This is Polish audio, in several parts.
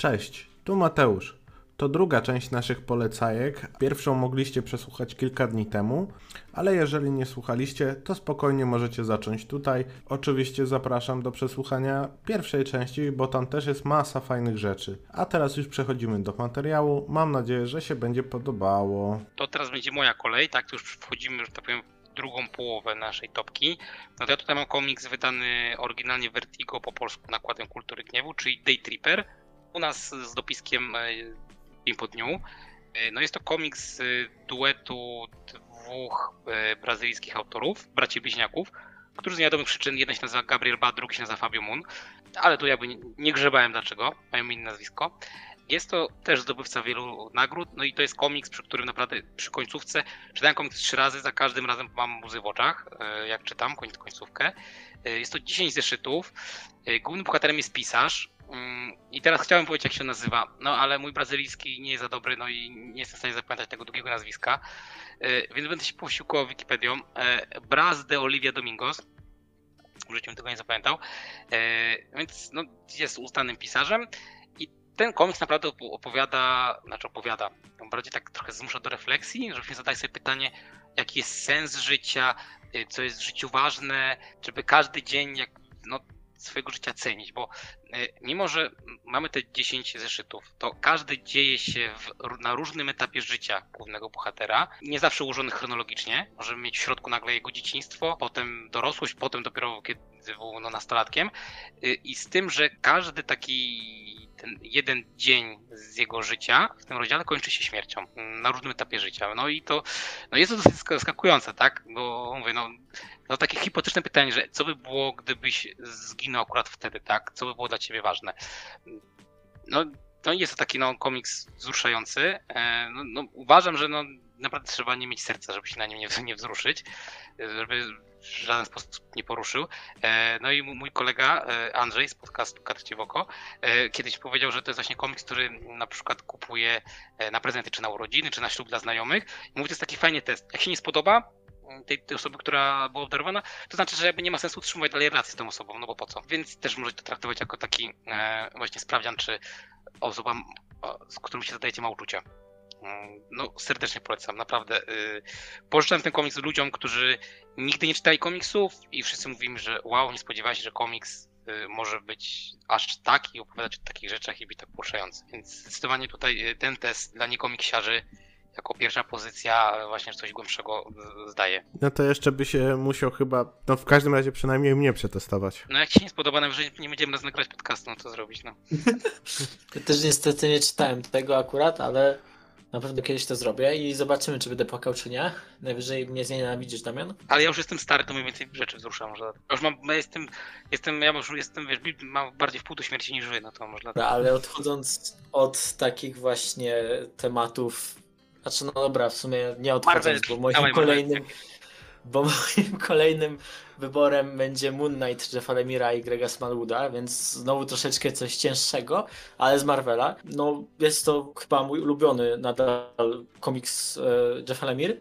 Cześć, tu Mateusz. To druga część naszych polecajek. Pierwszą mogliście przesłuchać kilka dni temu, ale jeżeli nie słuchaliście, to spokojnie możecie zacząć tutaj. Oczywiście zapraszam do przesłuchania pierwszej części, bo tam też jest masa fajnych rzeczy. A teraz już przechodzimy do materiału. Mam nadzieję, że się będzie podobało. To teraz będzie moja kolej, tak? To już wchodzimy, że tak powiem, drugą połowę naszej topki. No to ja tutaj mam komiks wydany oryginalnie Vertigo po polsku nakładem Kultury Gniewu, czyli Day Tripper. U nas z dopiskiem e, dzień po dniu. E, No jest to komiks e, duetu dwóch e, brazylijskich autorów, braci bliźniaków, którzy z niewiadomych przyczyn, jeden się nazywa Gabriel Ba, drugi się nazywa Fabio Moon, ale tu jakby nie, grzebałem dlaczego, mają inne nazwisko. Jest to też zdobywca wielu nagród, no i to jest komiks, przy którym naprawdę przy końcówce czytałem komiks trzy razy, za każdym razem mam łzy w oczach, e, jak czytam koń- końcówkę. E, Jest to 10 zeszytów. E, Głównym bohaterem jest pisarz. Mm, I teraz chciałem powiedzieć, jak się nazywa, no ale mój brazylijski nie jest za dobry, no i nie jestem w stanie zapamiętać tego drugiego nazwiska, E, więc będę się posiłkował Wikipedią. E, Braz de Olivia Domingos. W życiu tego nie zapamiętał. E, Więc no, jest uznanym pisarzem i ten komiks naprawdę opo- opowiada, znaczy opowiada, bardziej tak trochę zmusza do refleksji, żebyśmy zadali sobie pytanie, jaki jest sens życia, co jest w życiu ważne, żeby każdy dzień jak, no, swojego życia cenić, bo y, mimo, że mamy te 10 zeszytów, to każdy dzieje się w, na różnym etapie życia głównego bohatera, nie zawsze ułożony chronologicznie, możemy mieć w środku nagle jego dzieciństwo, potem dorosłość, potem dopiero kiedy był no, nastolatkiem y, i z tym, że każdy taki ten jeden dzień z jego życia w tym rozdziale kończy się śmiercią na różnym etapie życia. No i to no jest to dosyć zaskakujące, tak? Bo mówię, no, no takie hipotetyczne pytanie, że co by było, gdybyś zginął akurat wtedy, tak? Co by było dla ciebie ważne? No, no jest to taki no, komiks wzruszający. E, no, no, uważam, że no, naprawdę trzeba nie mieć serca, żeby się na nim nie, nie wzruszyć, żeby w żaden sposób nie poruszył. E, No i mój kolega e, Andrzej z podcastu Karcie w oko e, kiedyś powiedział, że to jest właśnie komiks, który na przykład kupuje na prezenty, czy na urodziny, czy na ślub dla znajomych. I mówi, to jest taki fajny test. Jak się nie spodoba mm, tej, tej osoby, która była obdarowana, to znaczy, że jakby nie ma sensu utrzymywać dalej relacji z tą osobą, no bo po co? Więc też możecie to traktować jako taki właśnie sprawdzian, czy osoba, z którą się zadajecie ma uczucia. Mm, No, serdecznie polecam, naprawdę. y, Pożyczam ten komiks ludziom, którzy nigdy nie czytali komiksów i wszyscy mówimy, że wow, nie spodziewałeś się, że komiks y, może być aż taki, opowiadać o takich rzeczach i być tak poruszający. Więc zdecydowanie tutaj y, ten test dla niekomiksiarzy jako pierwsza pozycja właśnie coś głębszego zdaje. No to jeszcze by się musiał chyba, no w każdym razie przynajmniej mnie przetestować. No jak ci nie spodoba, najwyżej nie będziemy nas nagrać podcastu, no to zrobić, no. Ja też niestety nie czytałem tego akurat, ale na pewno kiedyś to zrobię i zobaczymy, czy będę płakał, czy nie. Najwyżej mnie znienawidzisz, Damian. Ale ja już jestem stary, to mniej więcej rzeczy wzruszam, że ja już mam, ja jestem, jestem, ja już jestem, wiesz, mam bardziej w pół do śmierci niż wy, no to można Dobra, ale odchodząc od takich właśnie tematów, znaczy no dobra, w sumie nie odchodząc, Marvel, bo moim kolejnym, Marvel. bo moim kolejnym wyborem będzie Moon Knight Jeffa Lemira i Grega Smallwooda, więc znowu troszeczkę coś cięższego, ale z Marvela. No jest to chyba mój ulubiony nadal komiks e, Jeffa Lemire.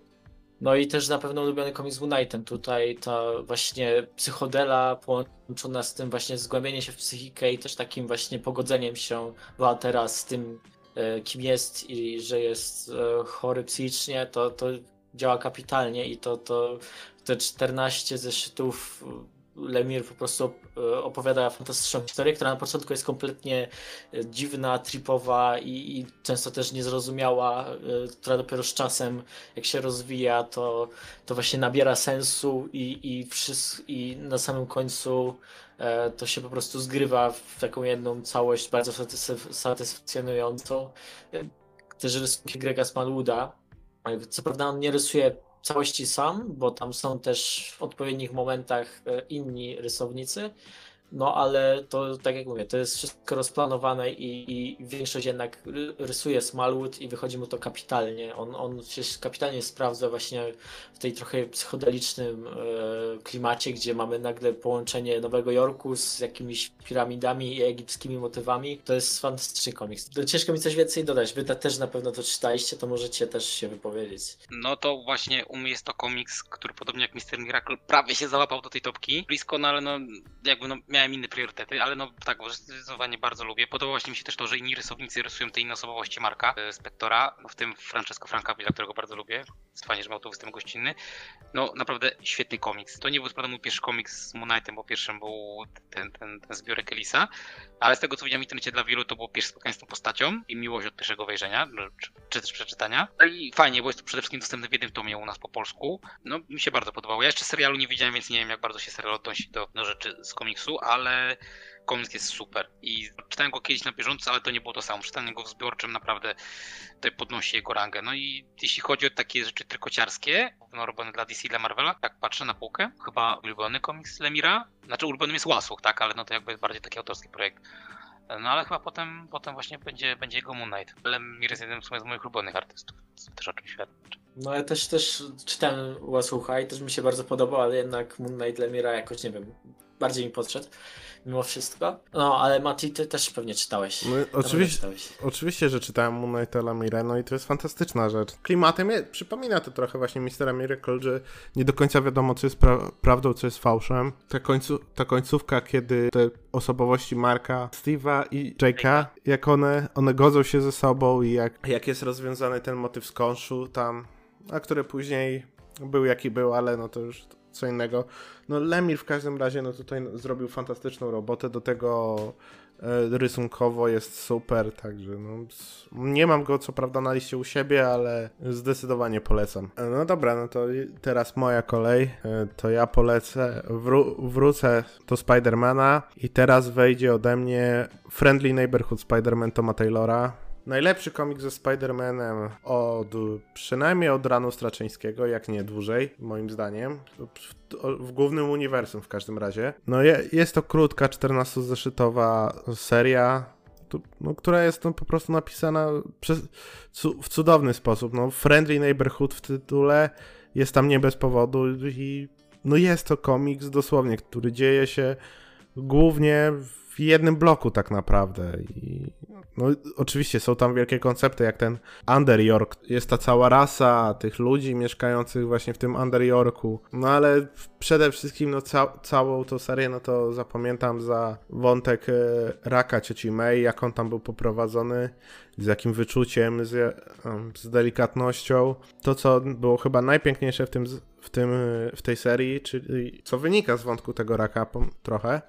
No i też na pewno ulubiony komiks z Moon Knightem. Tutaj ta właśnie psychodela połączona z tym właśnie zgłębieniem się w psychikę i też takim właśnie pogodzeniem się bohatera z tym, e, kim jest i że jest e, chory psychicznie, to, to działa kapitalnie i to, to te 14 zeszytów Lemir po prostu e, opowiada fantastyczną historię, która na początku jest kompletnie e, dziwna, tripowa i, i często też niezrozumiała, która dopiero z czasem, jak się rozwija, to, to właśnie nabiera sensu i, i, wszys- i na samym końcu e, to się po prostu zgrywa w taką jedną całość bardzo satysf- satysfakcjonującą. Też rysunki Grega Smallwooda. E, Co prawda on nie rysuje całości sam, bo tam są też w odpowiednich momentach e, inni rysownicy. No ale to, tak jak mówię, to jest wszystko rozplanowane i, i większość jednak ry- rysuje Smallwood i wychodzi mu to kapitalnie. On, on się kapitalnie sprawdza właśnie w tej trochę psychodelicznym e, klimacie, gdzie mamy nagle połączenie Nowego Jorku z jakimiś piramidami i egipskimi motywami. To jest fantastyczny komiks. Ciężko mi coś więcej dodać. Wy też na pewno to czytaliście, to możecie też się wypowiedzieć. No to właśnie u mnie jest to komiks, który podobnie jak Mr. Miracle prawie się załapał do tej topki. Blisko, no ale no jakby no miałem miałem inne priorytety, ale no tak, zdecydowanie bardzo lubię. Podobało mi się też to, że inni rysownicy rysują te inne osobowości Marka, e, Spektora, w tym Francesco Francavilla, którego bardzo lubię. Jest fajnie, że miał tu występ gościnny. No naprawdę świetny komiks. To nie był prawda mój pierwszy komiks z Moon Knightem, bo pierwszym był ten, ten, ten zbiorek Elisa, ale z tego co widziałem w internecie dla wielu to było pierwsze spotkanie z tą postacią i miłość od pierwszego wejrzenia, czy, czy też przeczytania. No i fajnie, bo jest to przede wszystkim dostępne w jednym tomie u nas po polsku. No mi się bardzo podobało. Ja jeszcze serialu nie widziałem, więc nie wiem jak bardzo się serial odnosi do, do rzeczy z komiksu, ale komiks jest super. I czytałem go kiedyś na bieżąco, ale to nie było to samo. Czytanie go w zbiorczym naprawdę tutaj podnosi jego rangę. No i jeśli chodzi o takie rzeczy trykociarskie, no robione dla DC i dla Marvela, tak patrzę na półkę, chyba ulubiony komiks Lemira, znaczy ulubionym jest Łasuch, tak, ale no to jakby bardziej taki autorski projekt. No ale chyba potem, potem właśnie będzie, będzie jego Moon Knight. Lemir jest jednym z moich ulubionych artystów, co też o czym świadczy. No ja też, też czytałem Łasucha i też mi się bardzo podobał, ale jednak Moon Knight Lemira jakoś, nie wiem, bardziej mi podszedł mimo wszystko. No, ale Mati, ty też pewnie czytałeś. No, oczywiście, czytałeś. oczywiście, że czytałem Moon Knight Lamire, no i to jest fantastyczna rzecz. Klimatem je, przypomina to trochę właśnie Mistera Miracle, że nie do końca wiadomo, co jest pra prawdą, co jest fałszem. Ta, końcu ta końcówka, kiedy te osobowości Marka, Steve'a i Jake'a, jak one, one godzą się ze sobą i jak, jak jest rozwiązany ten motyw z konszu tam, a który później był jaki był, ale no to już co innego. No Lemir w każdym razie no tutaj zrobił fantastyczną robotę, do tego e, rysunkowo jest super, także no, nie mam go co prawda na liście u siebie, ale zdecydowanie polecam. E, no dobra, no to teraz moja kolej, e, to ja polecę, wró wrócę do Spidermana i teraz wejdzie ode mnie Friendly Neighborhood Spider-Man Toma Taylora. Najlepszy komik ze Spider-Manem od przynajmniej od ranu Straczyńskiego, jak nie dłużej, moim zdaniem. W, w głównym uniwersum w każdym razie. No je, jest to krótka, 14-zeszytowa seria, no, która jest no, po prostu napisana przez, cu, w cudowny sposób. No, friendly Neighborhood w tytule jest tam nie bez powodu i no jest to komiks dosłownie, który dzieje się głównie w jednym bloku tak naprawdę i no, oczywiście są tam wielkie koncepty, jak ten Under York. Jest ta cała rasa tych ludzi mieszkających właśnie w tym Under Yorku. No ale przede wszystkim no, ca całą tą serię no to zapamiętam za wątek e, raka cioci May, jak on tam był poprowadzony, z jakim wyczuciem, z, z delikatnością. To, co było chyba najpiękniejsze w tym, w tym, w tej serii, czyli co wynika z wątku tego raka trochę,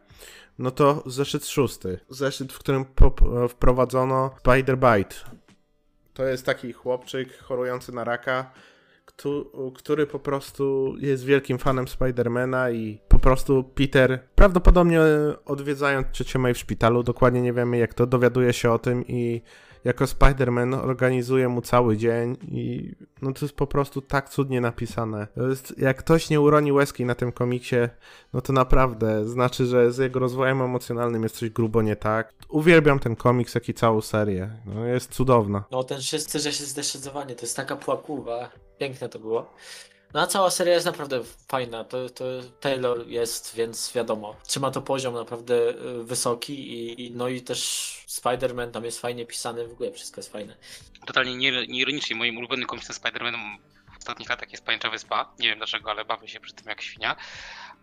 no to zeszyt szósty. Zeszyt, w którym wprowadzono Spider-Bite. To jest taki chłopczyk chorujący na raka, który po prostu jest wielkim fanem Spidermana i po prostu Peter, prawdopodobnie odwiedzając ciocię May w szpitalu, dokładnie nie wiemy jak to, dowiaduje się o tym i jako Spider-Man organizuje mu cały dzień i no to jest po prostu tak cudnie napisane. Jest, jak ktoś nie uroni łezki na tym komiksie, no to naprawdę znaczy, że z jego rozwojem emocjonalnym jest coś grubo nie tak. Uwielbiam ten komiks, jak i całą serię. No, jest cudowna. No ten wszyscy, że się zdeszycowanie, to jest taka płakuwa. Piękne to było. No a cała seria jest naprawdę fajna. To, to Taylor jest, więc wiadomo, trzyma to poziom naprawdę y, wysoki i, i no i też Spider-Man tam jest fajnie pisany, w ogóle wszystko jest fajne. Totalnie nieironicznie, moim ulubionym komiksem Spider-Manem w ostatnich latach jest Pajęcza Wyspa. Nie wiem dlaczego, ale bawię się przy tym jak świnia.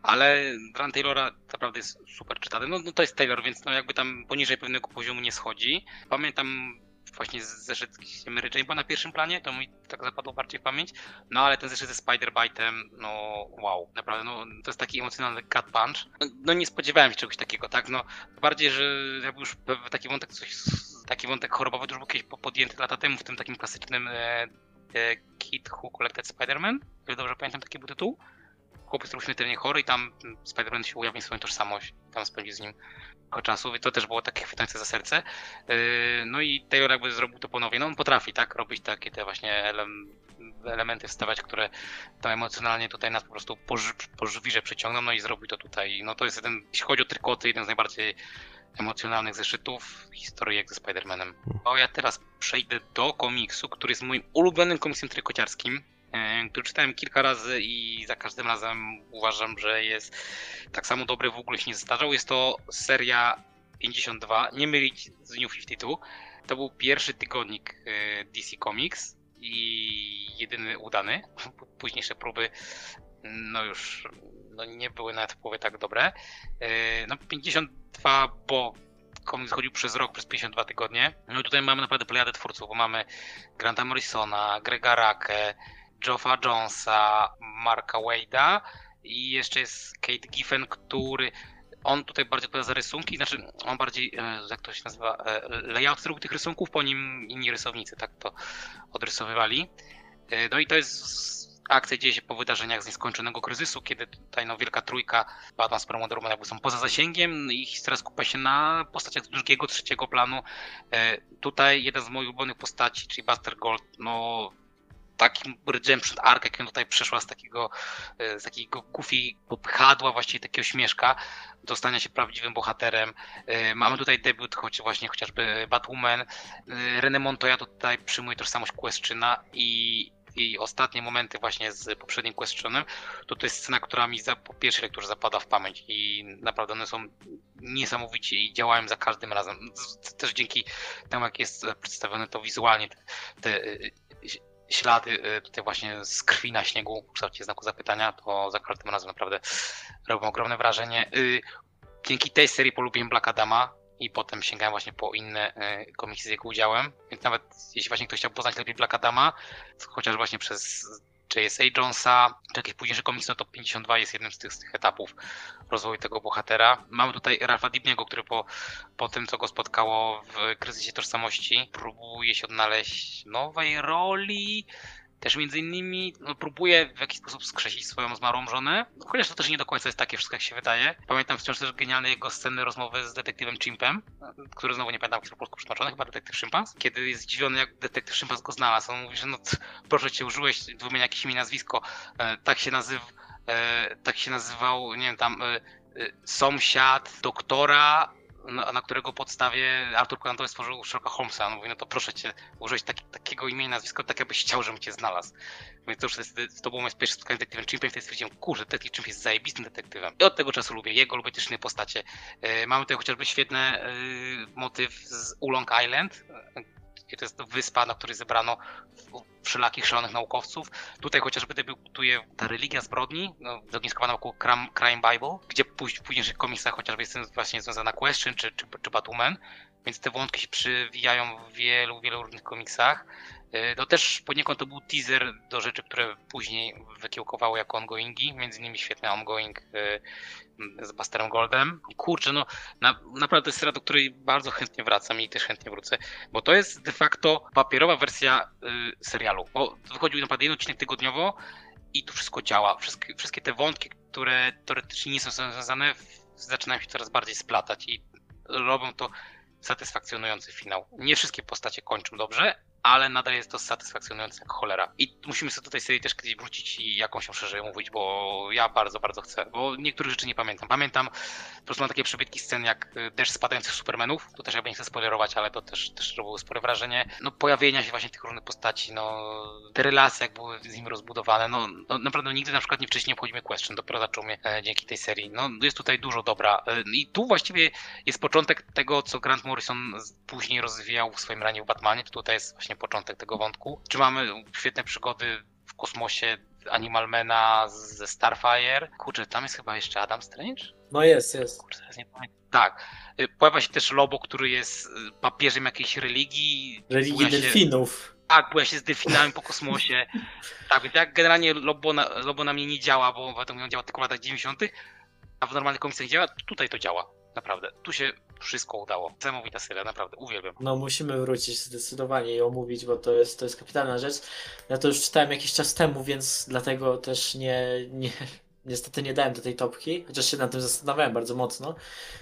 Ale Run Taylora naprawdę jest super czytany. No, no to jest Taylor, więc no jakby tam poniżej pewnego poziomu nie schodzi. Pamiętam właśnie zeszyt Mary Jane na pierwszym planie, to mi tak zapadło bardziej w pamięć. No ale ten zeszyt ze Spider-Bite'em, no wow, naprawdę, no to jest taki emocjonalny cut punch. No, no, nie spodziewałem się czegoś takiego, tak, no bardziej, że jakby już taki wątek, coś, taki wątek chorobowy już był kiedyś podjęty lata temu w tym takim klasycznym e, Kid Who Collected Spider-Man, dobrze pamiętam taki był tytuł chłopiec był śmiertelnie chory i tam Spider-Man się ujawnił swoją tożsamość, tam spędził z nim czasu i to też było takie chwytające za serce. Yy, no i Taylor jakby zrobił to ponownie. No on potrafi, tak, robić takie te właśnie ele elementy wstawiać, które tam emocjonalnie tutaj nas po prostu po żwirze przyciągną, no i zrobił to tutaj. No to jest jeden, jeśli chodzi o trykoty, jeden z najbardziej emocjonalnych zeszytów historii jak ze Spider-Manem. O, ja teraz przejdę do komiksu, który jest moim ulubionym komiksem trykociarskim który czytałem kilka razy i za każdym razem uważam, że jest tak samo dobry, w ogóle się nie zestarzał. Jest to seria 52, nie mylić z New 52. To był pierwszy tygodnik e, DC Comics i jedyny udany. Późniejsze próby no już no, nie były nawet w połowie tak dobre. Yy, no 52, bo komiks chodził przez rok, przez 52 tygodnie. No i tutaj mamy naprawdę plejadę twórców, bo mamy Granta Morrisona, Grega Rakę, Joffa Jonesa, Marka Wade'a i jeszcze jest Kate Giffen, który on tutaj bardziej odpowiada za rysunki, znaczy on bardziej, e, jak to się nazywa, e, layout zrobił tych rysunków, po nim inni rysownicy tak to odrysowywali. E, No i to jest akcja dzieje się po wydarzeniach z nieskończonego kryzysu, kiedy tutaj no, wielka trójka Batman, Superman, Wonder Woman są poza zasięgiem i historia skupia się na postaciach z drugiego, trzeciego planu. Tutaj jeden z moich ulubionych postaci, czyli Buster Gold, no takim redemption arc, jak on tutaj przeszła z takiego, e, z takiego goofy popychadła, właściwie takiego śmieszka, do stania się prawdziwym bohaterem. E, Mamy tutaj debiut, choć właśnie chociażby Batwoman. E, René Montoya tutaj przyjmuje tożsamość Question'a i i ostatnie momenty właśnie z poprzednim Questionem, to to jest scena, która mi za, po pierwszej lekturze zapada w pamięć i naprawdę one są niesamowicie i działają za każdym razem. Też dzięki temu, jak jest przedstawione to wizualnie, te, ślady y, tutaj właśnie z krwi na śniegu w kształcie znaku zapytania, to za każdym razem naprawdę robią ogromne wrażenie. Y, Dzięki tej serii polubiłem Black Adama i potem sięgałem właśnie po inne y, komiksy z jego udziałem, więc nawet jeśli właśnie ktoś chciał poznać lepiej Black Adama, chociaż właśnie przez J.S.A. Jonesa, czy jakieś późniejsze komiksy, no to 52 jest jednym z tych, z tych etapów rozwoju tego bohatera. Mamy tutaj Ralfa Dibniego, który po, po tym, co go spotkało w kryzysie tożsamości, próbuje się odnaleźć nowej roli, też między innymi no, próbuje w jakiś sposób skrzesić swoją zmarłą żonę, chociaż to też nie do końca jest takie wszystko, jak się wydaje. Pamiętam wciąż też genialne jego sceny rozmowy z detektywem Chimpem, który znowu nie pamiętam, jak jest po polsku przetłumaczony, chyba detektyw Szympans, kiedy jest zdziwiony, jak detektyw Szympans go znalazł. On mówi, że no proszę cię, użyłeś, wymienia jakieś imię nazwisko, e, tak się nazyw, e, tak się nazywał, nie wiem, tam e, e, sąsiad doktora, na, na którego podstawie Arthur Conan Doyle stworzył Sherlocka Holmesa. On mówi, no to proszę cię, użyć taki, takiego imienia i nazwiska, tak jakbyś chciał, żebym cię znalazł. Więc to już jest, to było moje pierwsze spotkanie z detektywem Chimpem, wtedy stwierdziłem, kurczę, detektyw Chimp jest zajebistym detektywem. I od tego czasu lubię jego, lubię też inne postacie. E, mamy tutaj chociażby świetny e, motyw z Ulong Island, to jest wyspa, na której zebrano wszelakich szalonych naukowców. Tutaj chociażby debiutuje ta religia zbrodni, no, zogniskowana wokół Crime, Bible, gdzie póź- w późniejszych komiksach chociażby jest właśnie związana Question czy, czy, czy więc te wątki się przywijają w wielu, wielu różnych komiksach. Yy, No też poniekąd to był teaser do rzeczy, które później wykiełkowały jako ongoingi, między innymi świetny ongoing yy, z Busterem Goldem. Kurczę, no na, naprawdę to jest seria, do której bardzo chętnie wracam i też chętnie wrócę, bo to jest de facto papierowa wersja y, serialu, bo wychodził naprawdę jeden odcinek tygodniowo i to wszystko działa. Wszystkie, wszystkie te wątki, które teoretycznie nie są związane, zaczynają się coraz bardziej splatać i robią to satysfakcjonujący finał. Nie wszystkie postacie kończą dobrze, ale nadal jest to satysfakcjonujące jak cholera. I musimy sobie tej serii też kiedyś wrócić i jakąś szerzej omówić, bo ja bardzo, bardzo chcę, bo niektórych rzeczy nie pamiętam. Pamiętam po prostu mam takie przebytki scen jak y, deszcz spadających Supermanów, to też jakby nie chcę spoilerować, ale to też, też robiło spore wrażenie. No pojawienia się właśnie tych różnych postaci, no te relacje jak były z nimi rozbudowane, no, no naprawdę nigdy na przykład nie wcześniej nie obchodzi mnie Question, dopiero zaczął mnie e, dzięki tej serii. No jest tutaj dużo dobra e, i tu właściwie jest początek tego, co Grant Morrison później rozwijał w swoim ranie w Batmanie, tutaj jest właśnie początek tego wątku. Czy mamy świetne przygody w kosmosie Animalmana ze Starfire. Kurczę, tam jest chyba jeszcze Adam Strange? No jest, jest. Kurczę, teraz nie pamiętam. Tak. Y, Pojawia się też Lobo, który jest y, papieżem jakiejś religii. Religii się- delfinów. Tak, bo ja się z delfinami po kosmosie. Tak, więc jak generalnie Lobo na, Lobo na mnie nie działa, bo on działa tylko w latach 90., a w normalnych komiksach nie działa, tutaj to działa. Naprawdę. Tu się wszystko udało. Niesamowita seria, naprawdę. Uwielbiam. No musimy wrócić zdecydowanie i omówić, bo to jest, to jest kapitalna rzecz. Ja to już czytałem jakiś czas temu, więc dlatego też nie, nie, niestety nie dałem do tej topki, chociaż się nad tym zastanawiałem bardzo mocno,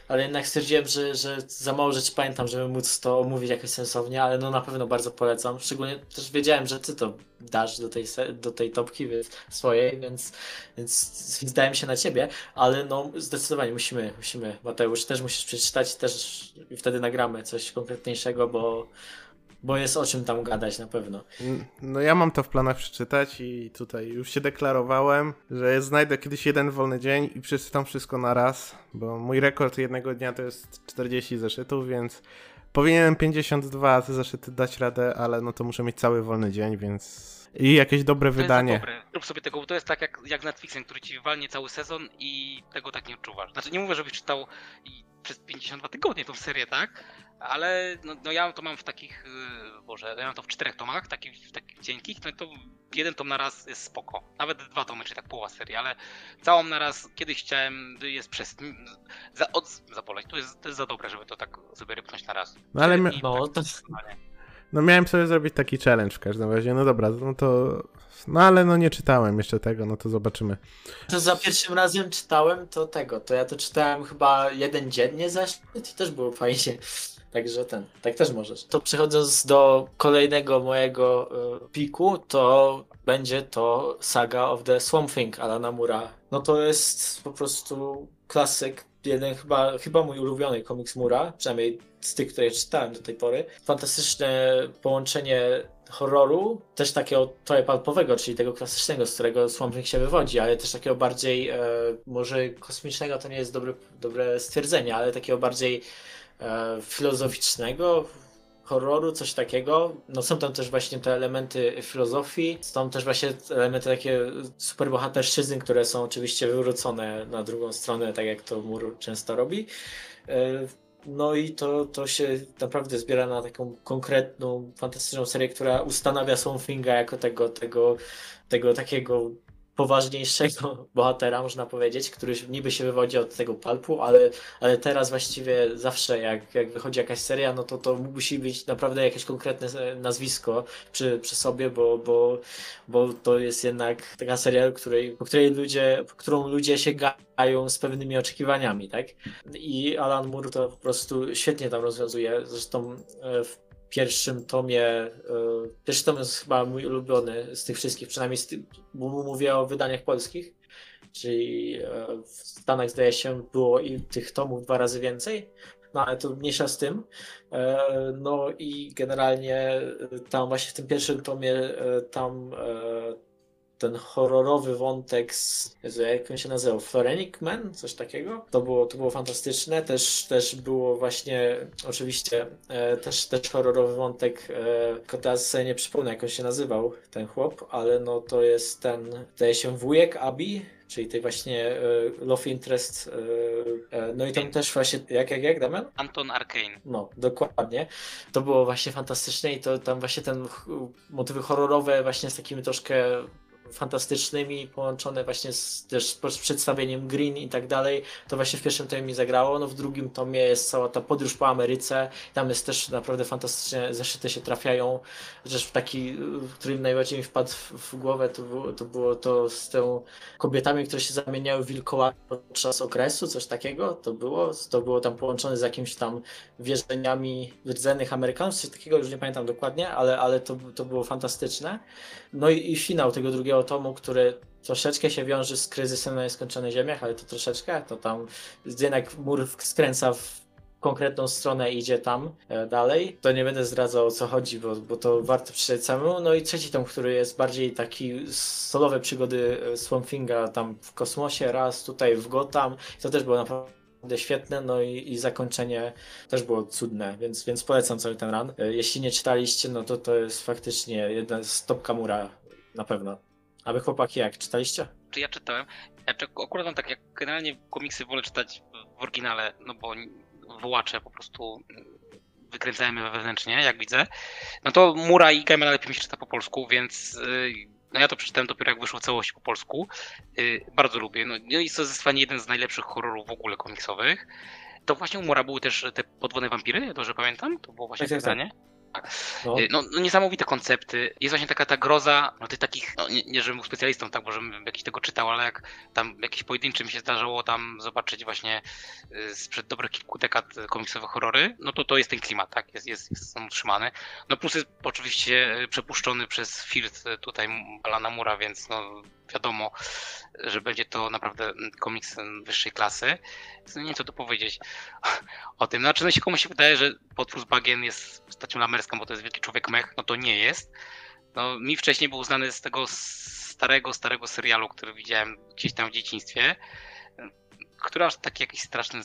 ale jednak stwierdziłem, że, że za mało rzeczy pamiętam, żeby móc to omówić jakoś sensownie, ale no na pewno bardzo polecam. Szczególnie też wiedziałem, że ty to dasz do tej, do tej topki więc, swojej, więc, więc zdałem się na ciebie, ale no zdecydowanie musimy, musimy, Mateusz, też musisz przeczytać, też i wtedy nagramy coś konkretniejszego, bo, bo jest o czym tam gadać na pewno. No ja mam to w planach przeczytać i tutaj już się deklarowałem, że znajdę kiedyś jeden wolny dzień i przeczytam wszystko na raz, bo mój rekord jednego dnia to jest 40 zeszytów, więc powinienem 52 te zeszyty dać radę, ale no to muszę mieć cały wolny dzień, więc I jakieś dobre To wydanie. dobre. Rób sobie tego, bo to jest tak jak, jak z Netflixem, który ci walnie cały sezon i tego tak nie odczuwasz. Znaczy nie mówię, żebyś czytał i przez 52 tygodnie tą serię, tak? Ale no, no ja to mam w takich, yy, Boże, ja mam to w czterech tomach, takich, w takich cienkich, no i to jeden tom na raz jest spoko. Nawet dwa tomy, czyli tak połowa serii, ale całą na raz kiedyś chciałem, jest przez... Za, od, zapoleć, to jest, to jest za dobre, żeby to tak sobie rypnąć na raz. No ale my- No, tak, to-. No miałem sobie zrobić taki challenge w każdym razie. No dobra, no to... No ale no nie czytałem jeszcze tego, no to zobaczymy. To za pierwszym razem czytałem to tego, to ja to czytałem chyba jeden dziennie zeszły, to też było fajnie. Także ten, tak też możesz. To przechodząc do kolejnego mojego y, piku, to będzie to Saga of the Swamp Thing Alana Mura. No to jest po prostu klasyk, jeden chyba, chyba mój ulubiony komiks Mura, przynajmniej z tych, które czytałem do tej pory. Fantastyczne połączenie horroru, też takiego trochę palpowego, czyli tego klasycznego, z którego Swamp Thing się wywodzi, ale też takiego bardziej, e, może kosmicznego to nie jest dobre, dobre stwierdzenie, ale takiego bardziej filozoficznego horroru, coś takiego. No są tam też właśnie te elementy filozofii, są też właśnie elementy takie superbohaterszczyzny, które są oczywiście wywrócone na drugą stronę, tak jak to Mur często robi. E, no i to, to się naprawdę zbiera na taką konkretną, fantastyczną serię, która ustanawia Swamp Thinga jako tego, tego, tego takiego poważniejszego bohatera, można powiedzieć, który niby się wywodzi od tego palpu, ale, ale teraz właściwie zawsze jak, jak wychodzi jakaś seria, no to to musi być naprawdę jakieś konkretne nazwisko przy, przy sobie, bo, bo, bo to jest jednak taka seria, której, po której ludzie, po którą ludzie sięgają z pewnymi oczekiwaniami, tak? I Alan Moore to po prostu świetnie tam rozwiązuje. Zresztą e, w pierwszym tomie, e, pierwszy tom jest chyba mój ulubiony z tych wszystkich, przynajmniej z tych, bo mówię o wydaniach polskich, czyli e, w Stanach zdaje się było i tych tomów dwa razy więcej, no ale to mniejsza z tym. E, No i generalnie tam właśnie w tym pierwszym tomie tam ten horrorowy wątek z, Jezu, jak on się nazywał? Florenic Man? Coś takiego? To było, to było fantastyczne. Też, też było właśnie, oczywiście, e, też, też horrorowy wątek, e, tylko teraz sobie nie przypomnę, jak on się nazywał, ten chłop, ale no to jest ten, zdaje się wujek Abi, czyli tej właśnie e, love interest. E, e, no i tam też właśnie, jak, jak, jak, Damian? Anton Arcane. No, dokładnie. To było właśnie fantastyczne i to tam właśnie ten motywy horrorowe właśnie z takimi troszkę fantastycznymi, połączone właśnie z, też z przedstawieniem Green i tak dalej, to właśnie w pierwszym tomie mi zagrało, no w drugim tomie jest cała ta podróż po Ameryce, tam jest też naprawdę fantastycznie, zeszyty się trafiają, chociaż taki, który najbardziej mi wpadł w, w głowę, to było, to było to z tą kobietami, które się zamieniały w wilkołaki podczas okresu, coś takiego, to było, to było tam połączone z jakimś tam wierzeniami rdzennych Amerykanów, coś takiego, już nie pamiętam dokładnie, ale, ale to, to było fantastyczne. No i, i finał tego drugiego tomu, który troszeczkę się wiąże z kryzysem na nieskończonych ziemiach, ale to troszeczkę, to tam jednak mur skręca w konkretną stronę i idzie tam e, dalej. To nie będę zdradzał o co chodzi, bo, bo to warto przeczytać samemu. No i trzeci tom, który jest bardziej taki solowe przygody e, Swamp Thinga tam w kosmosie, raz tutaj w Gotham. To też było naprawdę świetne, no i, i zakończenie też było cudne, więc, więc polecam cały ten run. E, Jeśli nie czytaliście, no to to jest faktycznie jedna z top na pewno. A wy chłopaki jak, czytaliście? Czy ja czytałem? Ja akurat mam tak, jak generalnie komiksy wolę czytać w oryginale, no bo wołacze po prostu wykręcają mnie wewnętrznie, jak widzę. No to Mura i Gaiman lepiej mi się czyta po polsku, więc yy, no ja to przeczytałem dopiero jak wyszło w całości po polsku. Yy, bardzo lubię. No, no i to zdecydowanie jeden z najlepszych horrorów w ogóle komiksowych. To właśnie u Mura były też te podwodne wampiry, to że pamiętam? To było właśnie Tak, tak, tak. Pytanie. No. Y, No, no niesamowite koncepty. Jest właśnie taka ta groza, no tych takich, no nie, nie żebym był specjalistą, tak, bo żebym jakiś tego czytał, ale jak tam jakiś pojedynczy mi się zdarzało tam zobaczyć właśnie y, sprzed dobrych kilku dekad komiksowe horrory, no to to jest ten klimat, tak, jest, jest, jest on utrzymany. No plus jest oczywiście y, przepuszczony przez Field y, tutaj Alana Mura, więc no wiadomo, że będzie to naprawdę komiks wyższej klasy. Nie wiem co tu powiedzieć o tym. Znaczy, no jeśli komuś się wydaje, że potwór z bagien jest postacią lamerską, bo to jest wielki człowiek mech, no to nie jest. No, mi wcześniej był znany z tego starego, starego serialu, który widziałem gdzieś tam w dzieciństwie, który aż taki jakiś straszny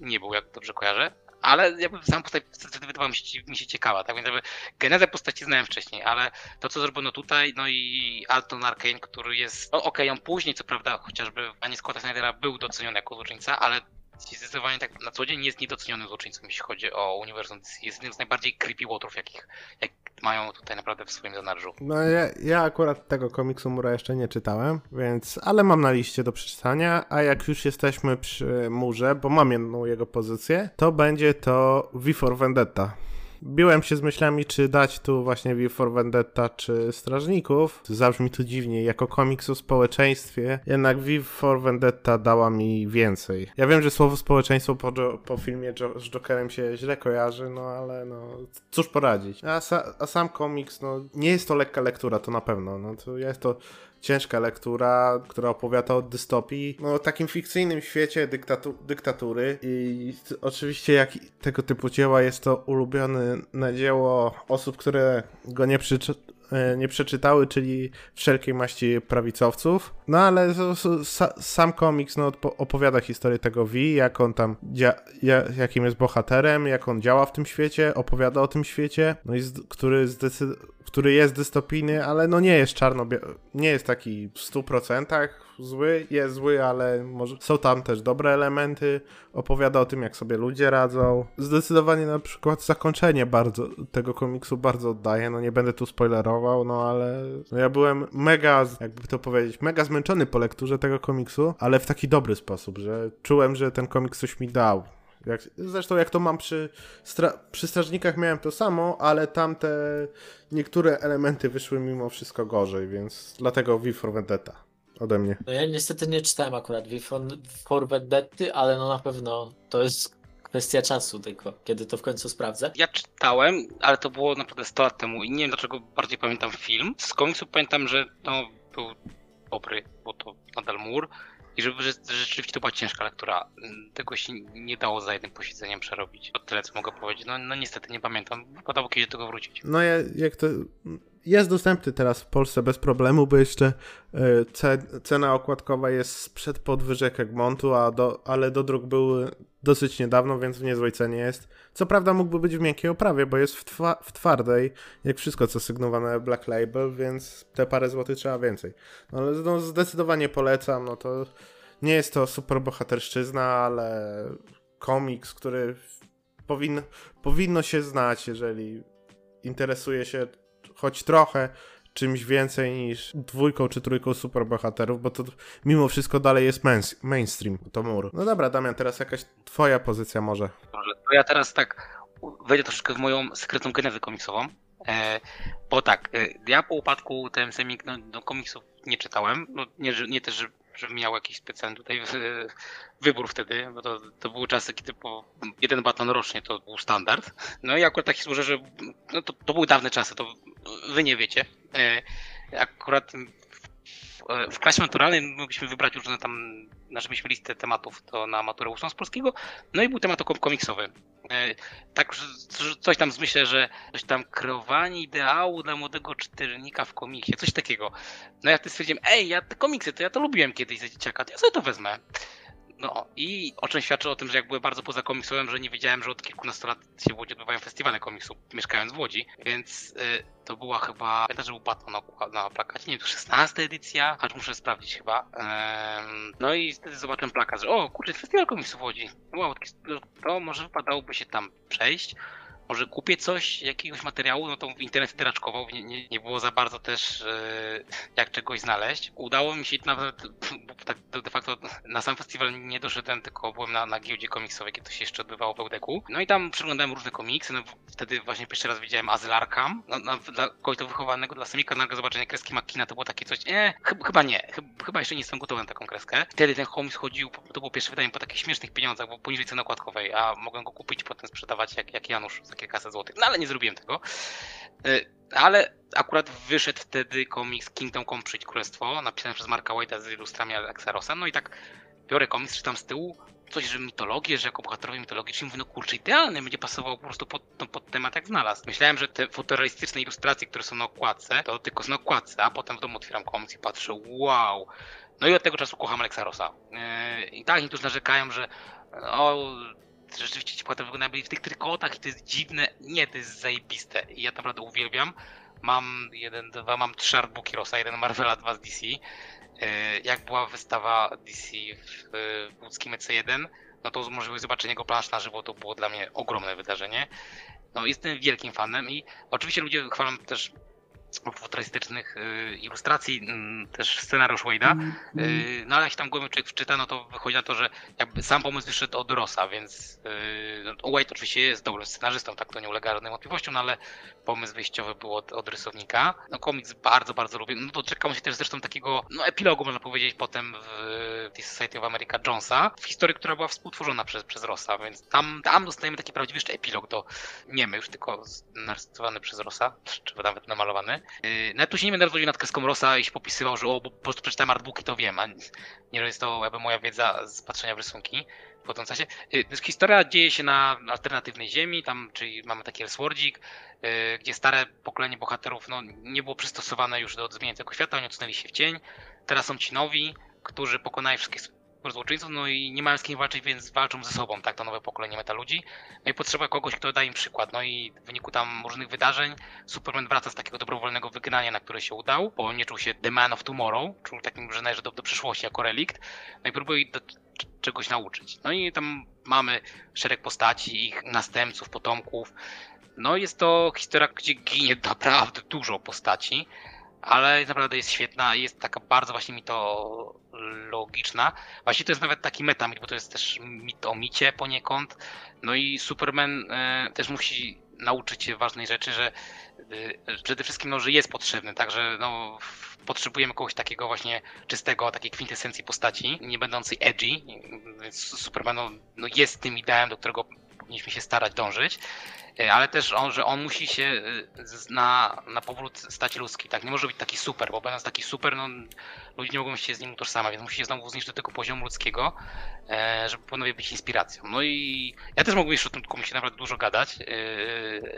nie był, jak dobrze kojarzę, ale jakby sam postać wydawała mi się, mi się ciekawa, tak więc jakby genezę postaci znałem wcześniej, ale to co zrobiono tutaj, no i Alton Arkane, który jest, no okej, on później co prawda chociażby w Ani Scotta Snydera był doceniony jako złoczyńca, ale zdecydowanie tak na co dzień jest niedoceniony złoczyńcą, jeśli chodzi o uniwersum. Jest jednym z najbardziej creepy łotrów, jakich jak mają tutaj naprawdę w swoim zanadrzu. No ja, ja akurat tego komiksu Mura jeszcze nie czytałem, więc, ale mam na liście do przeczytania, a jak już jesteśmy przy Murze, bo mam jedną jego pozycję, to będzie to V for Vendetta. Biłem się z myślami, czy dać tu właśnie V for Vendetta, czy Strażników. Zabrzmi to dziwnie, jako komiks o społeczeństwie, jednak V for Vendetta dała mi więcej. Ja wiem, że słowo społeczeństwo po, po filmie jo z Jokerem się źle kojarzy, no ale no, cóż poradzić. A, sa a sam komiks, no, nie jest to lekka lektura, to na pewno. No, to jest to ciężka lektura, która opowiada o dystopii, no takim fikcyjnym świecie dyktatu dyktatury i oczywiście jak tego typu dzieła jest to ulubione dzieło osób, które go nie przeczy nie przeczytały, czyli wszelkiej maści prawicowców. No ale sam komiks no, opowiada historię tego V, jak on tam, jakim jest bohaterem, jak on działa w tym świecie, opowiada o tym świecie, no i który zdecyduje który jest dystopijny, ale no nie jest czarno nie jest taki w 100% zły, jest zły, ale może są tam też dobre elementy, opowiada o tym, jak sobie ludzie radzą. Zdecydowanie na przykład zakończenie bardzo tego komiksu bardzo oddaje, no nie będę tu spoilerował, no ale no ja byłem mega, jakby to powiedzieć, mega zmęczony po lekturze tego komiksu, ale w taki dobry sposób, że czułem, że ten komiks coś mi dał jak, zresztą jak to mam przy, stra przy strażnikach miałem to samo, ale tamte niektóre elementy wyszły mimo wszystko gorzej, więc dlatego V for Vendetta ode mnie. No ja niestety nie czytałem akurat V for Vendetta, ale no na pewno to jest kwestia czasu tylko, kiedy to w końcu sprawdzę. Ja czytałem, ale to było naprawdę 100 lat temu i nie wiem dlaczego bardziej pamiętam film. Z komiksu pamiętam, że no, był dobry, bo to nadal mur i żeby że, rzeczywiście to była ciężka lektura. Tego się nie dało za jednym posiedzeniem przerobić. O tyle, co mogę powiedzieć. No, no niestety nie pamiętam. Wypadało kiedyś do tego wrócić. No ja, jak to... Jest dostępny teraz w Polsce bez problemu, bo jeszcze e, cena okładkowa jest sprzed podwyżek Egmontu, a do, ale dodruk był dosyć niedawno, więc w niezłej cenie jest. Co prawda mógłby być w miękkiej oprawie, bo jest w, twa w twardej, jak wszystko co sygnowane Black Label, więc te parę złotych trzeba więcej. No, ale no, zdecydowanie polecam, no to nie jest to super bohaterszczyzna, ale komiks, który powinno, powinno się znać, jeżeli interesuje się choć trochę czymś więcej niż dwójką czy trójką superbohaterów, bo to mimo wszystko dalej jest mainstream, to mur. No dobra, Damian, teraz jakaś twoja pozycja może. To ja teraz tak wejdę troszeczkę w moją sekretną genezę komiksową. E, bo tak, e, ja po upadku TMC no, do komiksów nie czytałem. No, nie, nie też, że, że miał jakiś specjalny tutaj wybór wtedy, bo to, to były czasy, kiedy po jeden baton rocznie to był standard. No i akurat tak się że no, to, to były dawne czasy, to wy nie wiecie. E, akurat w klasie maturalnej mogliśmy wybrać różne tam, znaczy mieliśmy listę tematów to na maturę ósmą z polskiego, no i był temat komiksowy. E, tak, coś tam myślę, że coś tam kreowanie ideału dla młodego czytelnika w komiksie, coś takiego. No ja wtedy stwierdziłem, ej, ja te komiksy, to ja to lubiłem kiedyś za dzieciaka, to ja sobie to wezmę. No i o czym świadczy o tym, że jak byłem bardzo poza komiksowym, że nie wiedziałem, że od kilkunastu lat się w Łodzi odbywają festiwale komiksu, mieszkając w Łodzi, więc y, to była chyba, pamiętam, że był Batman na, na plakacie, nie wiem, 16 edycja, aż muszę sprawdzić chyba. Ym, no i wtedy zobaczyłem plakat, że o, kurczę, festiwal komiksu w Łodzi. Wow, to może wypadałoby się tam przejść może kupię coś, jakiegoś materiału, no to internet wtedy raczkował, nie, nie, nie było za bardzo też e, jak czegoś znaleźć. Udało mi się nawet, bo tak de facto na sam festiwal nie doszedłem, tylko byłem na, na giełdzie komiksowej, kiedy to się jeszcze odbywało w Eudeku. No i tam przeglądałem różne komiksy, no wtedy właśnie pierwszy raz widziałem Azyl Arkham. No, no, dla kogoś to wychowanego, dla Semika nagle zobaczenie kreski Makina to było takie coś, nie, chyba nie, chyba jeszcze nie jestem gotowy na taką kreskę. Wtedy ten komiks chodził, to było pierwsze wydanie po takich śmiesznych pieniądzach, bo poniżej ceny okładkowej, a mogłem go kupić potem sprzedawać jak, jak Janusz za kilkaset złotych. No ale nie zrobiłem tego. E, ale akurat wyszedł wtedy komiks Kingdom Come Przyjdź Królestwo, napisany przez Marka White'a z ilustrami Alexa Rossa. No i tak biorę komiks, czytam z tyłu, coś, że mitologię, że jako bohaterowie mitologiczni mówię, no kurczę, idealny, będzie pasował po prostu pod, no, pod temat jak znalazł. Myślałem, że te fotorealistyczne ilustracje, które są na okładce, to tylko są na okładce, a potem w domu otwieram komiks i patrzę, wow. No i od tego czasu kocham Alexa Rossa. Yy, I tak niektórzy narzekają, że o, rzeczywiście ci bohaterowie wyglądają byli w tych trykotach i to jest dziwne. Nie, to jest zajebiste. I ja naprawdę uwielbiam. Mam jeden, dwa, mam trzy artbooki Rosa, jeden Marvela, dwa z DC. E, Jak była wystawa DC w łódzkim EC1, no to możliwość zobaczenia jego plansz na żywo to było dla mnie ogromne wydarzenie. No jestem wielkim fanem i oczywiście ludzie chwalą też futurystycznych y, ilustracji, mm, też scenariusz Wade'a, y, no ale jak się tam głębiej człowiek wczyta, no to wychodzi na to, że jakby sam pomysł wyszedł od Rossa, więc y, no, Wade oczywiście jest dobrym scenarzystą, tak to nie ulega żadnym wątpliwościom, no ale pomysł wyjściowy był od, od rysownika. No komiks bardzo, bardzo lubię, no to czekam się też zresztą takiego, no epilogu można powiedzieć potem w The Society of America Jonesa, w historii, która była współtworzona przez, przez Rossa, więc tam, tam dostajemy taki prawdziwy jeszcze epilog do, nie my już, tylko narysowany przez Rossa, czy nawet namalowany. Yy, Nawet tu się nie będę rozwodził nad kreską Rossa i się popisywał, że o, bo po prostu przeczytałem artbooki, to wiem, a nie, że jest to jakby moja wiedza z patrzenia w rysunki wchodząca się. Yy, Historia dzieje się na alternatywnej ziemi, tam, czyli mamy taki Elseworldzik, yy, gdzie stare pokolenie bohaterów no, nie było przystosowane już do zmieniającego świata, oni odsunęli się w cień. Teraz są ci nowi, którzy pokonali wszystkich złoczyńców, no i nie mają z kim walczyć, więc walczą ze sobą, tak, to nowe pokolenie metaludzi. No i potrzeba kogoś, kto da im przykład. No i w wyniku tam różnych wydarzeń Superman wraca z takiego dobrowolnego wygnania, na które się udał, bo nie czuł się The Man of Tomorrow, czuł takim, że należy do, do przyszłości jako relikt, no i próbuje do czegoś nauczyć. No i tam mamy szereg postaci, ich następców, potomków. No jest to historia, gdzie ginie naprawdę dużo postaci, ale naprawdę jest świetna, jest taka bardzo właśnie mitologiczna. Właśnie to jest nawet taki metamit, bo to jest też mit o micie poniekąd. No i Superman e, też musi nauczyć się ważnej rzeczy, że e, przede wszystkim no, że jest potrzebny, także no, potrzebujemy kogoś takiego właśnie czystego, takiej kwintesencji postaci, nie będącej edgy, więc Superman no, no, jest tym ideałem, do którego powinniśmy się starać dążyć. E, ale też on, że on musi się e, na, na powrót stać ludzki, tak? Nie może być taki super, bo będąc taki super, no ludzie nie mogą się z nim utożsamiać, więc musi się znowu znieść do tego poziomu ludzkiego, e, żeby ponownie być inspiracją. No i ja też mógłbym jeszcze o tym komiksie naprawdę dużo gadać,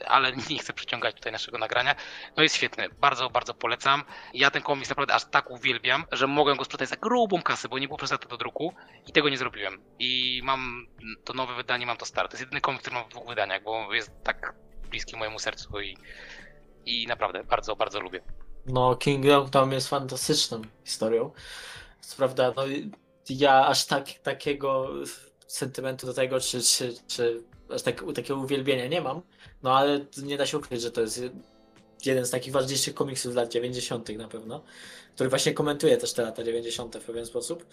ale nie chcę przyciągać tutaj naszego nagrania. No jest świetny, bardzo, bardzo polecam. Ja ten komiks naprawdę aż tak uwielbiam, że mogłem go sprzedać za grubą kasę, bo nie było prezenta do druku i tego nie zrobiłem. I mam to nowe wydanie, mam to stare. To jest jedyny komiks, który mam w dwóch wydaniach, bo jest tak bliski mojemu sercu i, i naprawdę bardzo, bardzo lubię. No, Kingdom Come jest fantastyczną historią. Co prawda, no ja aż tak, takiego sentymentu do tego, czy, czy, czy aż tak, takiego uwielbienia nie mam, no ale nie da się ukryć, że to jest jeden z takich ważniejszych komiksów lat 90. na pewno, który właśnie komentuje też te lata 90. w pewien sposób.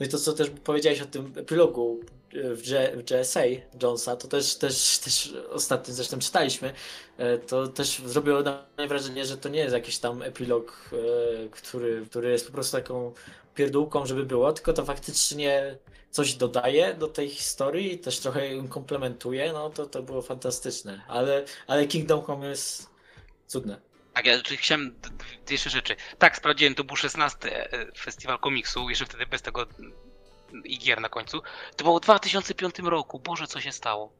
No i to, co też powiedziałeś o tym epilogu w, G, w GSA Jonesa, to też, też, też ostatnio zresztą czytaliśmy, e, to też zrobiło na mnie wrażenie, że to nie jest jakiś tam epilog, e, który, który jest po prostu taką pierdółką, żeby było, tylko to faktycznie coś dodaje do tej historii też trochę ją komplementuje, no to to było fantastyczne. Ale, ale Kingdom Come jest cudne. Tak, ja chciałem jeszcze rzeczy. Tak, sprawdziłem, to był 16 e, festiwal komiksu, jeszcze wtedy bez tego mm, i gier na końcu. To było w 2005 roku, Boże, co się stało.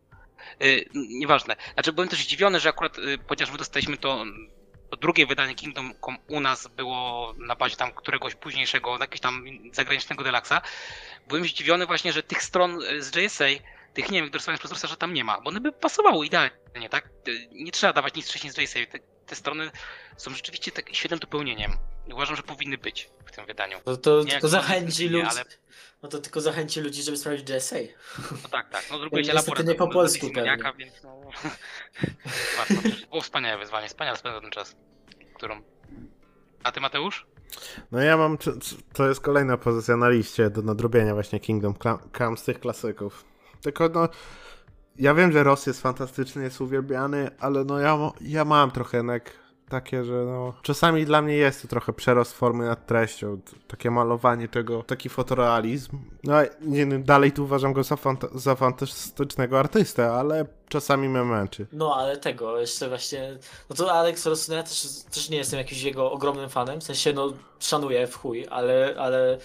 Yy, nieważne. Znaczy, byłem też zdziwiony, że akurat, yy, dostaliśmy to, to drugie wydanie Kingdom Come u nas było na bazie tam któregoś późniejszego, jakiegoś tam zagranicznego delaksa. Byłem zdziwiony właśnie, że tych stron z JSA, tych nie wiem, które są przez Rosa, że tam nie ma, bo one by pasowały idealnie, tak? Nie trzeba dawać nic wcześniej z JSA. Te, strony są rzeczywiście tak świetnym dopełnieniem. Uważam, że powinny być w tym wydaniu. To, to Nie, tylko zachęci ludzi. ale- No to tylko zachęci ludzi, żeby sprawdzić GSA. No tak, tak. No zrobiłeś elaborat nie po polsku pewnie. więc no... Było wspaniałe wyzwanie, wspaniale spędzał ten czas. Którą... A ty Mateusz? No ja mam, to jest kolejna pozycja na liście do nadrobienia właśnie Kingdom Come z tych klasyków. Tylko no, ja wiem, że Ross jest fantastyczny, jest uwielbiany, ale no ja, ja mam trochę jednak takie, że no, czasami dla mnie jest to trochę przerost formy nad treścią, takie malowanie tego, taki fotorealizm. No nie, no, dalej tu uważam go za, fanta- za fantastycznego artystę, ale czasami mnie męczy. No ale tego, jeszcze właśnie. No to Alex Ross, no ja też, też nie jestem jakimś jego ogromnym fanem. W sensie, no szanuję w chuj, ale, ale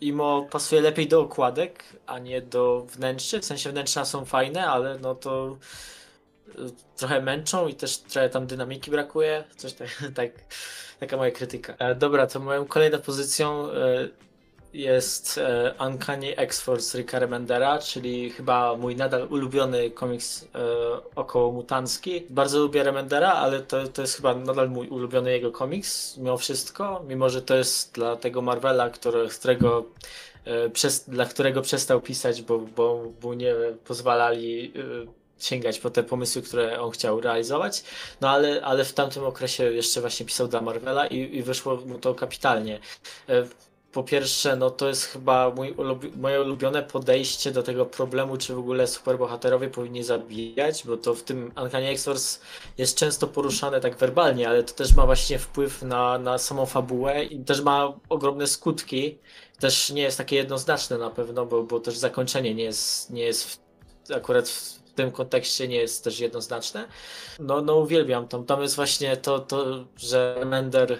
Imo pasuje lepiej do okładek, a nie do wnętrznych. W sensie wnętrza są fajne, ale no to y, trochę męczą i też trochę tam dynamiki brakuje. Coś tak, tak taka moja krytyka. E, dobra, to moją kolejną pozycją e, jest e, Uncanny X-Force Ricka Remendera, czyli chyba mój nadal ulubiony komiks e, około mutancki. Bardzo lubię Remendera, ale to, to jest chyba nadal mój ulubiony jego komiks, mimo wszystko, mimo że to jest dla tego Marvela, który, którego e, przez, dla którego przestał pisać, bo, bo mu nie pozwalali sięgać po te pomysły, które on chciał realizować. No ale, ale w tamtym okresie jeszcze właśnie pisał dla Marvela i, i wyszło mu to kapitalnie. Po pierwsze, no to jest chyba mój moje ulubione podejście do tego problemu, czy w ogóle superbohaterowie powinni zabijać, bo to w tym Uncanny X-Force jest często poruszane tak werbalnie, ale to też ma właśnie wpływ na, na samą fabułę i też ma ogromne skutki. Też nie jest takie jednoznaczne na pewno, bo, bo też zakończenie nie jest, nie jest w, akurat w tym kontekście nie jest też jednoznaczne. No, no uwielbiam tam. Tam jest właśnie to, to że Mender e,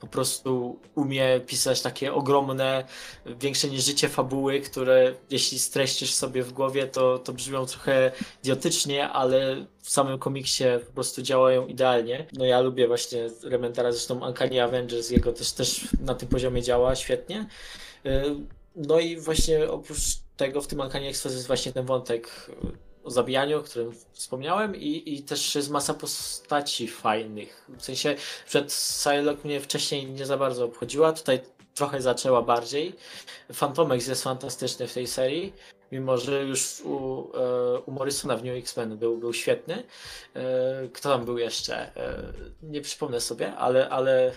po prostu umie pisać takie ogromne, większe niż życie fabuły, które jeśli streścisz sobie w głowie, to, to brzmią trochę idiotycznie, ale w samym komiksie po prostu działają idealnie. No ja lubię właśnie Remendera, zresztą Uncanny Avengers, jego też, też na tym poziomie działa świetnie. E, No i właśnie oprócz tego w tym Uncanny X-Force jest właśnie ten wątek o zabijaniu, o którym wspomniałem i, i też jest masa postaci fajnych. W sensie przed Psylocke mnie wcześniej nie za bardzo obchodziła, tutaj trochę zaczęła bardziej. Fantomex jest fantastyczny w tej serii, mimo że już u, e, u Morrisona w New X-Men był, był świetny. E, kto tam był jeszcze? E, nie przypomnę sobie, ale, ale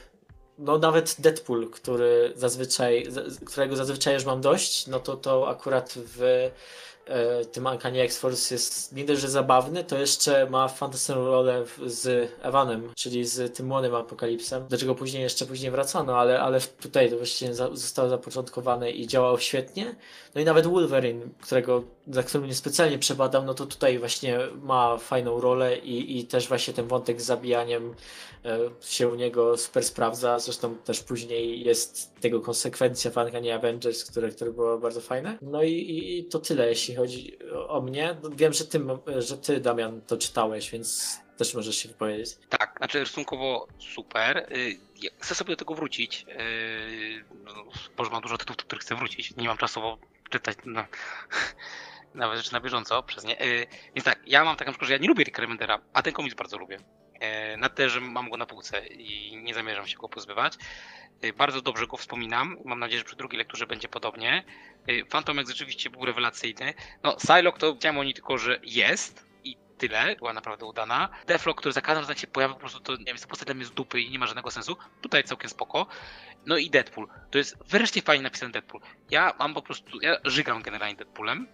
no nawet Deadpool, który zazwyczaj, którego zazwyczaj już mam dość, no to to akurat w tym Uncanny X-Force jest nie dość, że zabawny, to jeszcze ma fantastyczną rolę z Evanem, czyli z tym młodym apokalipsem, do czego później jeszcze później wracano, ale, ale tutaj to właściwie zostało zapoczątkowane i działało świetnie. No i nawet Wolverine, którego, za którym nie specjalnie przebadam, no to tutaj właśnie ma fajną rolę i, i też właśnie ten wątek z zabijaniem e, się u niego super sprawdza. Zresztą też później jest tego konsekwencja w Uncanny Avengers, które, które było bardzo fajne. No i, i to tyle, jeśli chodzi o, mnie. No, Wiem, że ty, że ty, Damian, to czytałeś, więc też możesz się wypowiedzieć. Tak, znaczy rysunkowo super. Y, Chcę sobie do tego wrócić. Yy, no, Boże, mam dużo tytułów, do których chcę wrócić. Nie mam czasowo czytać na, nawet rzeczy na bieżąco przez nie. Yy, Więc tak, ja mam taką przykład, że ja nie lubię Ricka Remendera, a ten komiks bardzo lubię. Yy, Na tyle, że mam go na półce i nie zamierzam się go pozbywać. Yy, Bardzo dobrze go wspominam. Mam nadzieję, że przy drugiej lekturze będzie podobnie. Phantom rzeczywiście był rewelacyjny. No, Psylocke to chciałem o tylko, że jest i tyle. Była naprawdę udana. Deflock, który za każdym razem się pojawia, po prostu to, nie wiem, jest postać dla mnie z dupy i nie ma żadnego sensu. Tutaj całkiem spoko. No i Deadpool. To jest wreszcie fajnie napisany Deadpool. Ja mam po prostu, ja żygam generalnie Deadpoolem, y,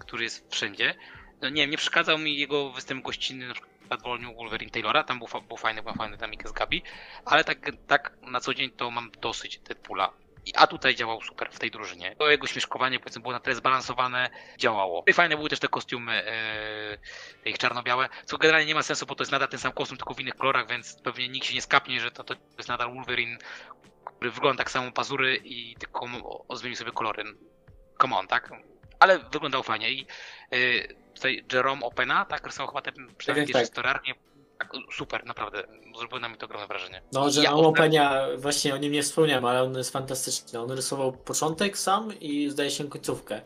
który jest wszędzie. No nie wiem, nie przeszkadzał mi jego występ gościnny na przykład w Wolniu Wolverine Taylora, tam był, był fajny, była fajna dynamika z Gabi, ale tak, tak na co dzień to mam dosyć Deadpoola. A tutaj działał super w tej drużynie. To jego śmieszkowanie powiedzmy było na tyle zbalansowane, działało. I fajne były też te kostiumy te ich czarno-białe, co generalnie nie ma sensu, bo to jest nadal ten sam kostium, tylko w innych kolorach, więc pewnie nikt się nie skapnie, że to, to jest nadal Wolverine, który wygląda tak samo pazury i tylko zmienił sobie kolory. Come on, tak? Ale wyglądał fajnie i y, tutaj Jerome Opena, tak, rysował chyba te przynajmniej tak, pierwsze tak. storarnie. Tak, super, naprawdę. Zrobiło na mnie to ogromne wrażenie. No, I że ja Openia, właśnie o nim nie wspomniałem, ale on jest fantastyczny. On rysował początek sam i zdaje się końcówkę.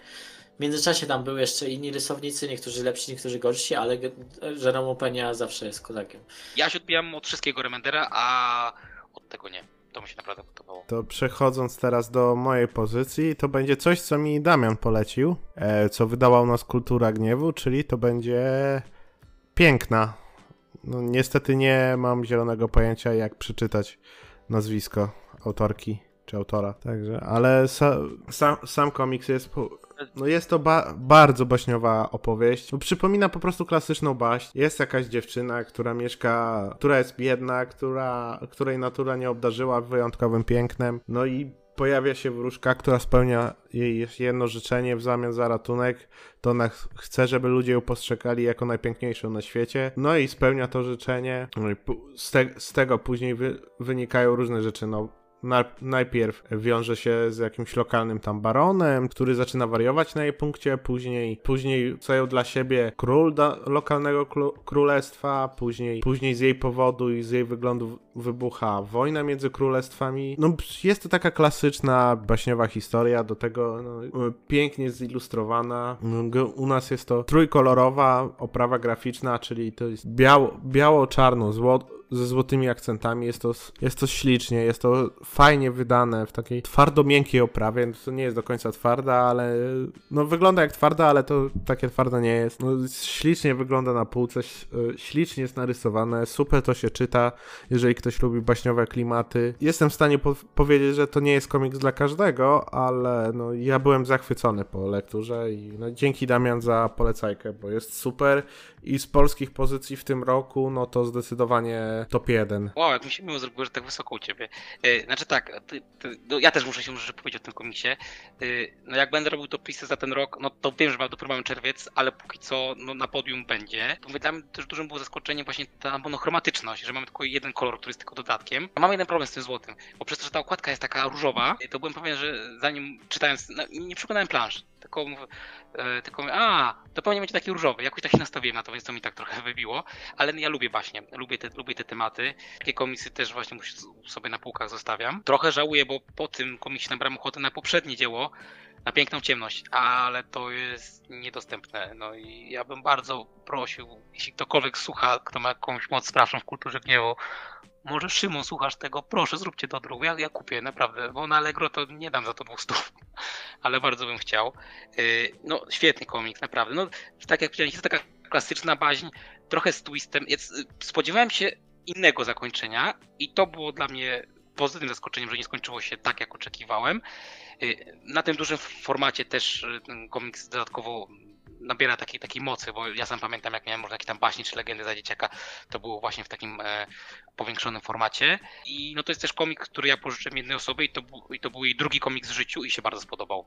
W międzyczasie tam były jeszcze inni rysownicy, niektórzy lepsi, niektórzy gorsi, ale Jerome Openia zawsze jest kozakiem. Ja się odbijam od wszystkiego Remendera, a od tego nie. To mi się naprawdę podobało. To przechodząc teraz do mojej pozycji, to będzie coś, co mi Damian polecił, e, co wydała u nas Kultura Gniewu, czyli to będzie Piękna. No, niestety nie mam zielonego pojęcia, jak przeczytać nazwisko autorki czy autora, także, ale sa, sam, sam komiks jest, no jest to ba, bardzo baśniowa opowieść. No, przypomina po prostu klasyczną baśń. Jest jakaś dziewczyna, która mieszka, która jest biedna, która, której natura nie obdarzyła wyjątkowym pięknem. No i pojawia się wróżka, która spełnia jej jedno życzenie w zamian za ratunek. To ona ch- chce, żeby ludzie ją postrzegali jako najpiękniejszą na świecie. No i spełnia to życzenie. No i z, te, z tego później wy, wynikają różne rzeczy. No, najpierw wiąże się z jakimś lokalnym tam baronem, który zaczyna wariować na jej punkcie, później, później co dla siebie król da, lokalnego królestwa, później, później z jej powodu i z jej wyglądu wybucha wojna między królestwami. No, jest to taka klasyczna, baśniowa historia, do tego no, pięknie zilustrowana. U nas jest to trójkolorowa oprawa graficzna, czyli to jest biało, biało-czarno, złoto ze złotymi akcentami. Jest to, jest to ślicznie, jest to fajnie wydane w takiej twardo-miękkiej oprawie. To nie jest do końca twarda, ale no wygląda jak twarda, ale to takie twarde nie jest. No, ślicznie wygląda na półce, e, ślicznie jest narysowane, super to się czyta, jeżeli ktoś lubi baśniowe klimaty. Jestem w stanie po powiedzieć, że to nie jest komiks dla każdego, ale no ja byłem zachwycony po lekturze i no, dzięki Damian za polecajkę, bo jest super i z polskich pozycji w tym roku, no to zdecydowanie top 1. Wow, jak mi się miło zrobiło, że tak wysoko u ciebie. Yy, znaczy tak, ty, ty, no ja też muszę się może powiedzieć o tym komiksie. Yy, no jak będę robił topisy za ten rok, no to wiem, że mam dopiero mamy czerwiec, ale póki co no, na podium będzie. Dla mnie też dużym było zaskoczeniem właśnie ta monochromatyczność, że mamy tylko jeden kolor, który jest tylko dodatkiem. A mam jeden problem z tym złotym, bo przez to, że ta okładka jest taka różowa, to byłem pewien, że zanim czytając, no, nie przekonałem plansz, tylko, e, tylko a, to pewnie będzie taki różowy. Jakoś tak się nastawiłem na to, więc to mi tak trochę wybiło. Ale ja lubię baśnie, lubię te, lubię te tematy. Takie komisy też właśnie sobie na półkach zostawiam. Trochę żałuję, bo po tym komisie nabrałem ochotę na poprzednie dzieło, na piękną ciemność, ale to jest niedostępne. No i ja bym bardzo prosił, jeśli ktokolwiek słucha, kto ma jakąś moc sprawczą w kulturze gniewu, może Szymon, słuchasz tego? Proszę, zróbcie to drugą. Ja, ja kupię, naprawdę, bo na Allegro to nie dam za to 200, ale bardzo bym chciał. Yy, no, świetny komiks, naprawdę. No, tak jak powiedziałem, jest taka klasyczna baźń, trochę z twistem. Spodziewałem się innego zakończenia i to było dla mnie pozytywnym zaskoczeniem, że nie skończyło się tak, jak oczekiwałem. Yy, na tym dużym formacie też komiks dodatkowo nabiera takiej, takiej mocy, bo ja sam pamiętam, jak miałem może jakieś tam baśnie czy legendy za dzieciaka, to było właśnie w takim e, powiększonym formacie. I no to jest też komik, który ja pożyczyłem jednej osobie i to, i to był jej drugi komik z życiu i się bardzo spodobał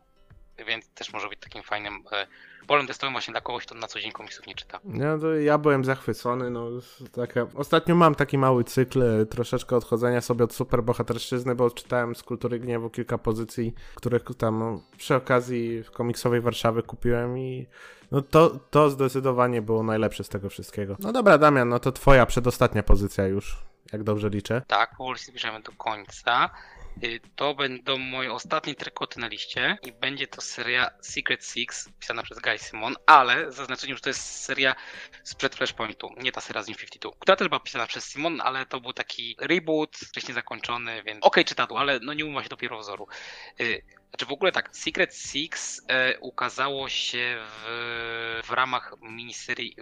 więc też może być takim fajnym e, polem testowym właśnie dla kogoś, kto na co dzień komiksów nie czyta. No to ja byłem zachwycony, no taka... Ostatnio mam taki mały cykl e, troszeczkę odchodzenia sobie od superbohaterszczyzny, bo czytałem z Kultury Gniewu kilka pozycji, których tam przy okazji komiksowej Warszawy kupiłem i no to, to zdecydowanie było najlepsze z tego wszystkiego. No dobra Damian, no to twoja przedostatnia pozycja już, jak dobrze liczę. Tak, powoli zbliżamy do końca. Y, to będą moje ostatnie trykoty na liście i będzie to seria Secret Six, pisana przez Guy Simon, ale zaznaczeniem, że to jest seria sprzed Flashpointu, nie ta seria z New 52, która też była pisana przez Simon, ale to był taki reboot, wcześniej zakończony, więc okej okay, czytadło, ale no nie umywa się dopiero wzoru. Znaczy w ogóle tak, Secret Six e, ukazało się w, w ramach miniserii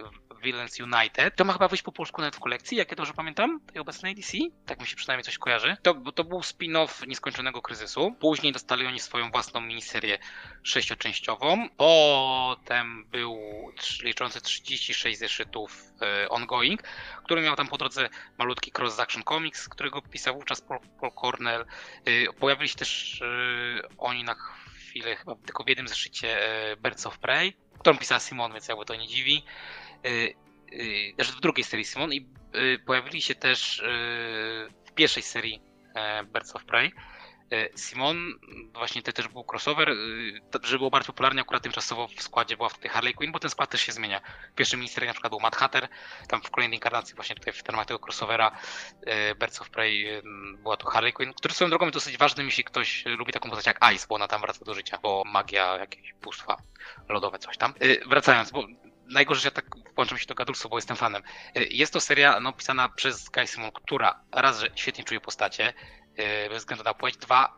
Villains United. To ma chyba wyjść po polsku nawet w kolekcji, jak ja dobrze pamiętam, tej obecnej DC. Tak mi się przynajmniej coś kojarzy. To, to był spin-off nieskończonego kryzysu. Później dostali oni swoją własną miniserię sześcioczęściową. Potem był liczący 36 zeszytów e, ongoing, który miał tam po drodze malutki cross-action comics, którego pisał wówczas Paul, Paul Cornell. E, pojawili się też e, na chwilę chyba tylko w jednym zeszycie Birds of Prey, którą pisała Simon, więc jakby to nie dziwi. Też w drugiej serii Simon i pojawili się też w pierwszej serii Birds of Prey. E, Simon, właśnie to też był crossover, e, żeby było bardzo popularny, akurat tymczasowo w składzie była wtedy Harley Quinn, bo ten skład też się zmienia. W pierwszym ministerie na przykład był Mad Hatter, tam w kolejnej inkarnacji właśnie tutaj w ramach tego crossovera e, Birds of Prey była to Harley Quinn, który swoją drogą jest dosyć ważnym, jeśli ktoś lubi taką postać jak Ice, bo ona tam wraca do życia, bo magia, jakieś bóstwa lodowe, coś tam. Wracając, bo najgorzej, że ja tak włączam się do gadulcu, bo jestem fanem. Jest to seria no, pisana przez Guy Simon, która raz, że świetnie czuje postacie, bez względu na płeć. Dwa,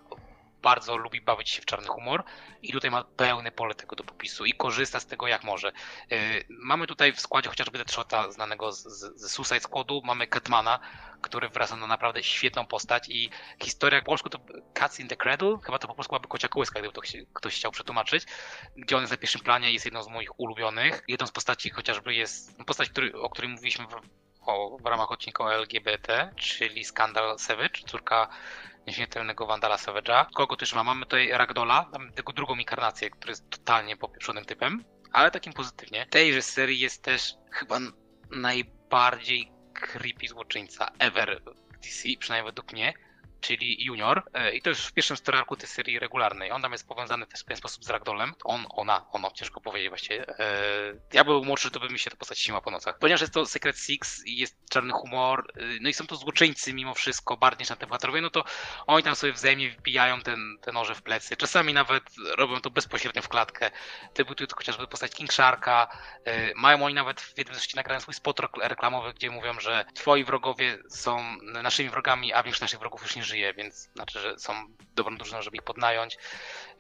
bardzo lubi bawić się w czarny humor i tutaj ma pełne pole tego do popisu i korzysta z tego jak może. E, mamy tutaj w składzie chociażby Deadshota znanego ze Suicide Squadu, mamy Catmana, który wraca na naprawdę świetną postać i historia po polsku to Cats in the Cradle, chyba to po polsku byłaby kocia kołyska, gdyby to ktoś chciał przetłumaczyć, gdzie on jest na pierwszym planie jest jedną z moich ulubionych. Jedną z postaci chociażby jest postać, który, o której mówiliśmy w o, w ramach odcinka LGBT, czyli Skandal Savage, córka nieśmiertelnego Wandala Savage'a. Kogo też ma? Mamy tutaj Ragdola, mamy tego drugą inkarnację, który jest totalnie popieprzonym typem, ale takim pozytywnie. Tejże serii jest też chyba najbardziej creepy złoczyńca ever w DC, przynajmniej według mnie, czyli Junior. E, I to już w pierwszym story arcu tej serii regularnej. On tam jest powiązany też w pewien sposób z Ragdolem. On, ona, ono, ciężko powiedzieć właściwie. E, ja był młodszy, to by mi się ta postać śniła po nocach. Ponieważ jest to Secret Six i jest czarny humor, e, no i są to złoczyńcy mimo wszystko, bardziej niż bohaterowie, no to oni tam sobie wzajemnie wbijają ten, te noże w plecy. Czasami nawet robią to bezpośrednio w klatkę. Debiutuje to chociażby postać King Sharka. Mają oni nawet w jednym z nagrają swój spot reklamowy, gdzie mówią, że twoi wrogowie są naszymi wrogami, a większość naszych wrogów już nie żyje, więc znaczy, że są dobrą drużyną, żeby ich podnająć.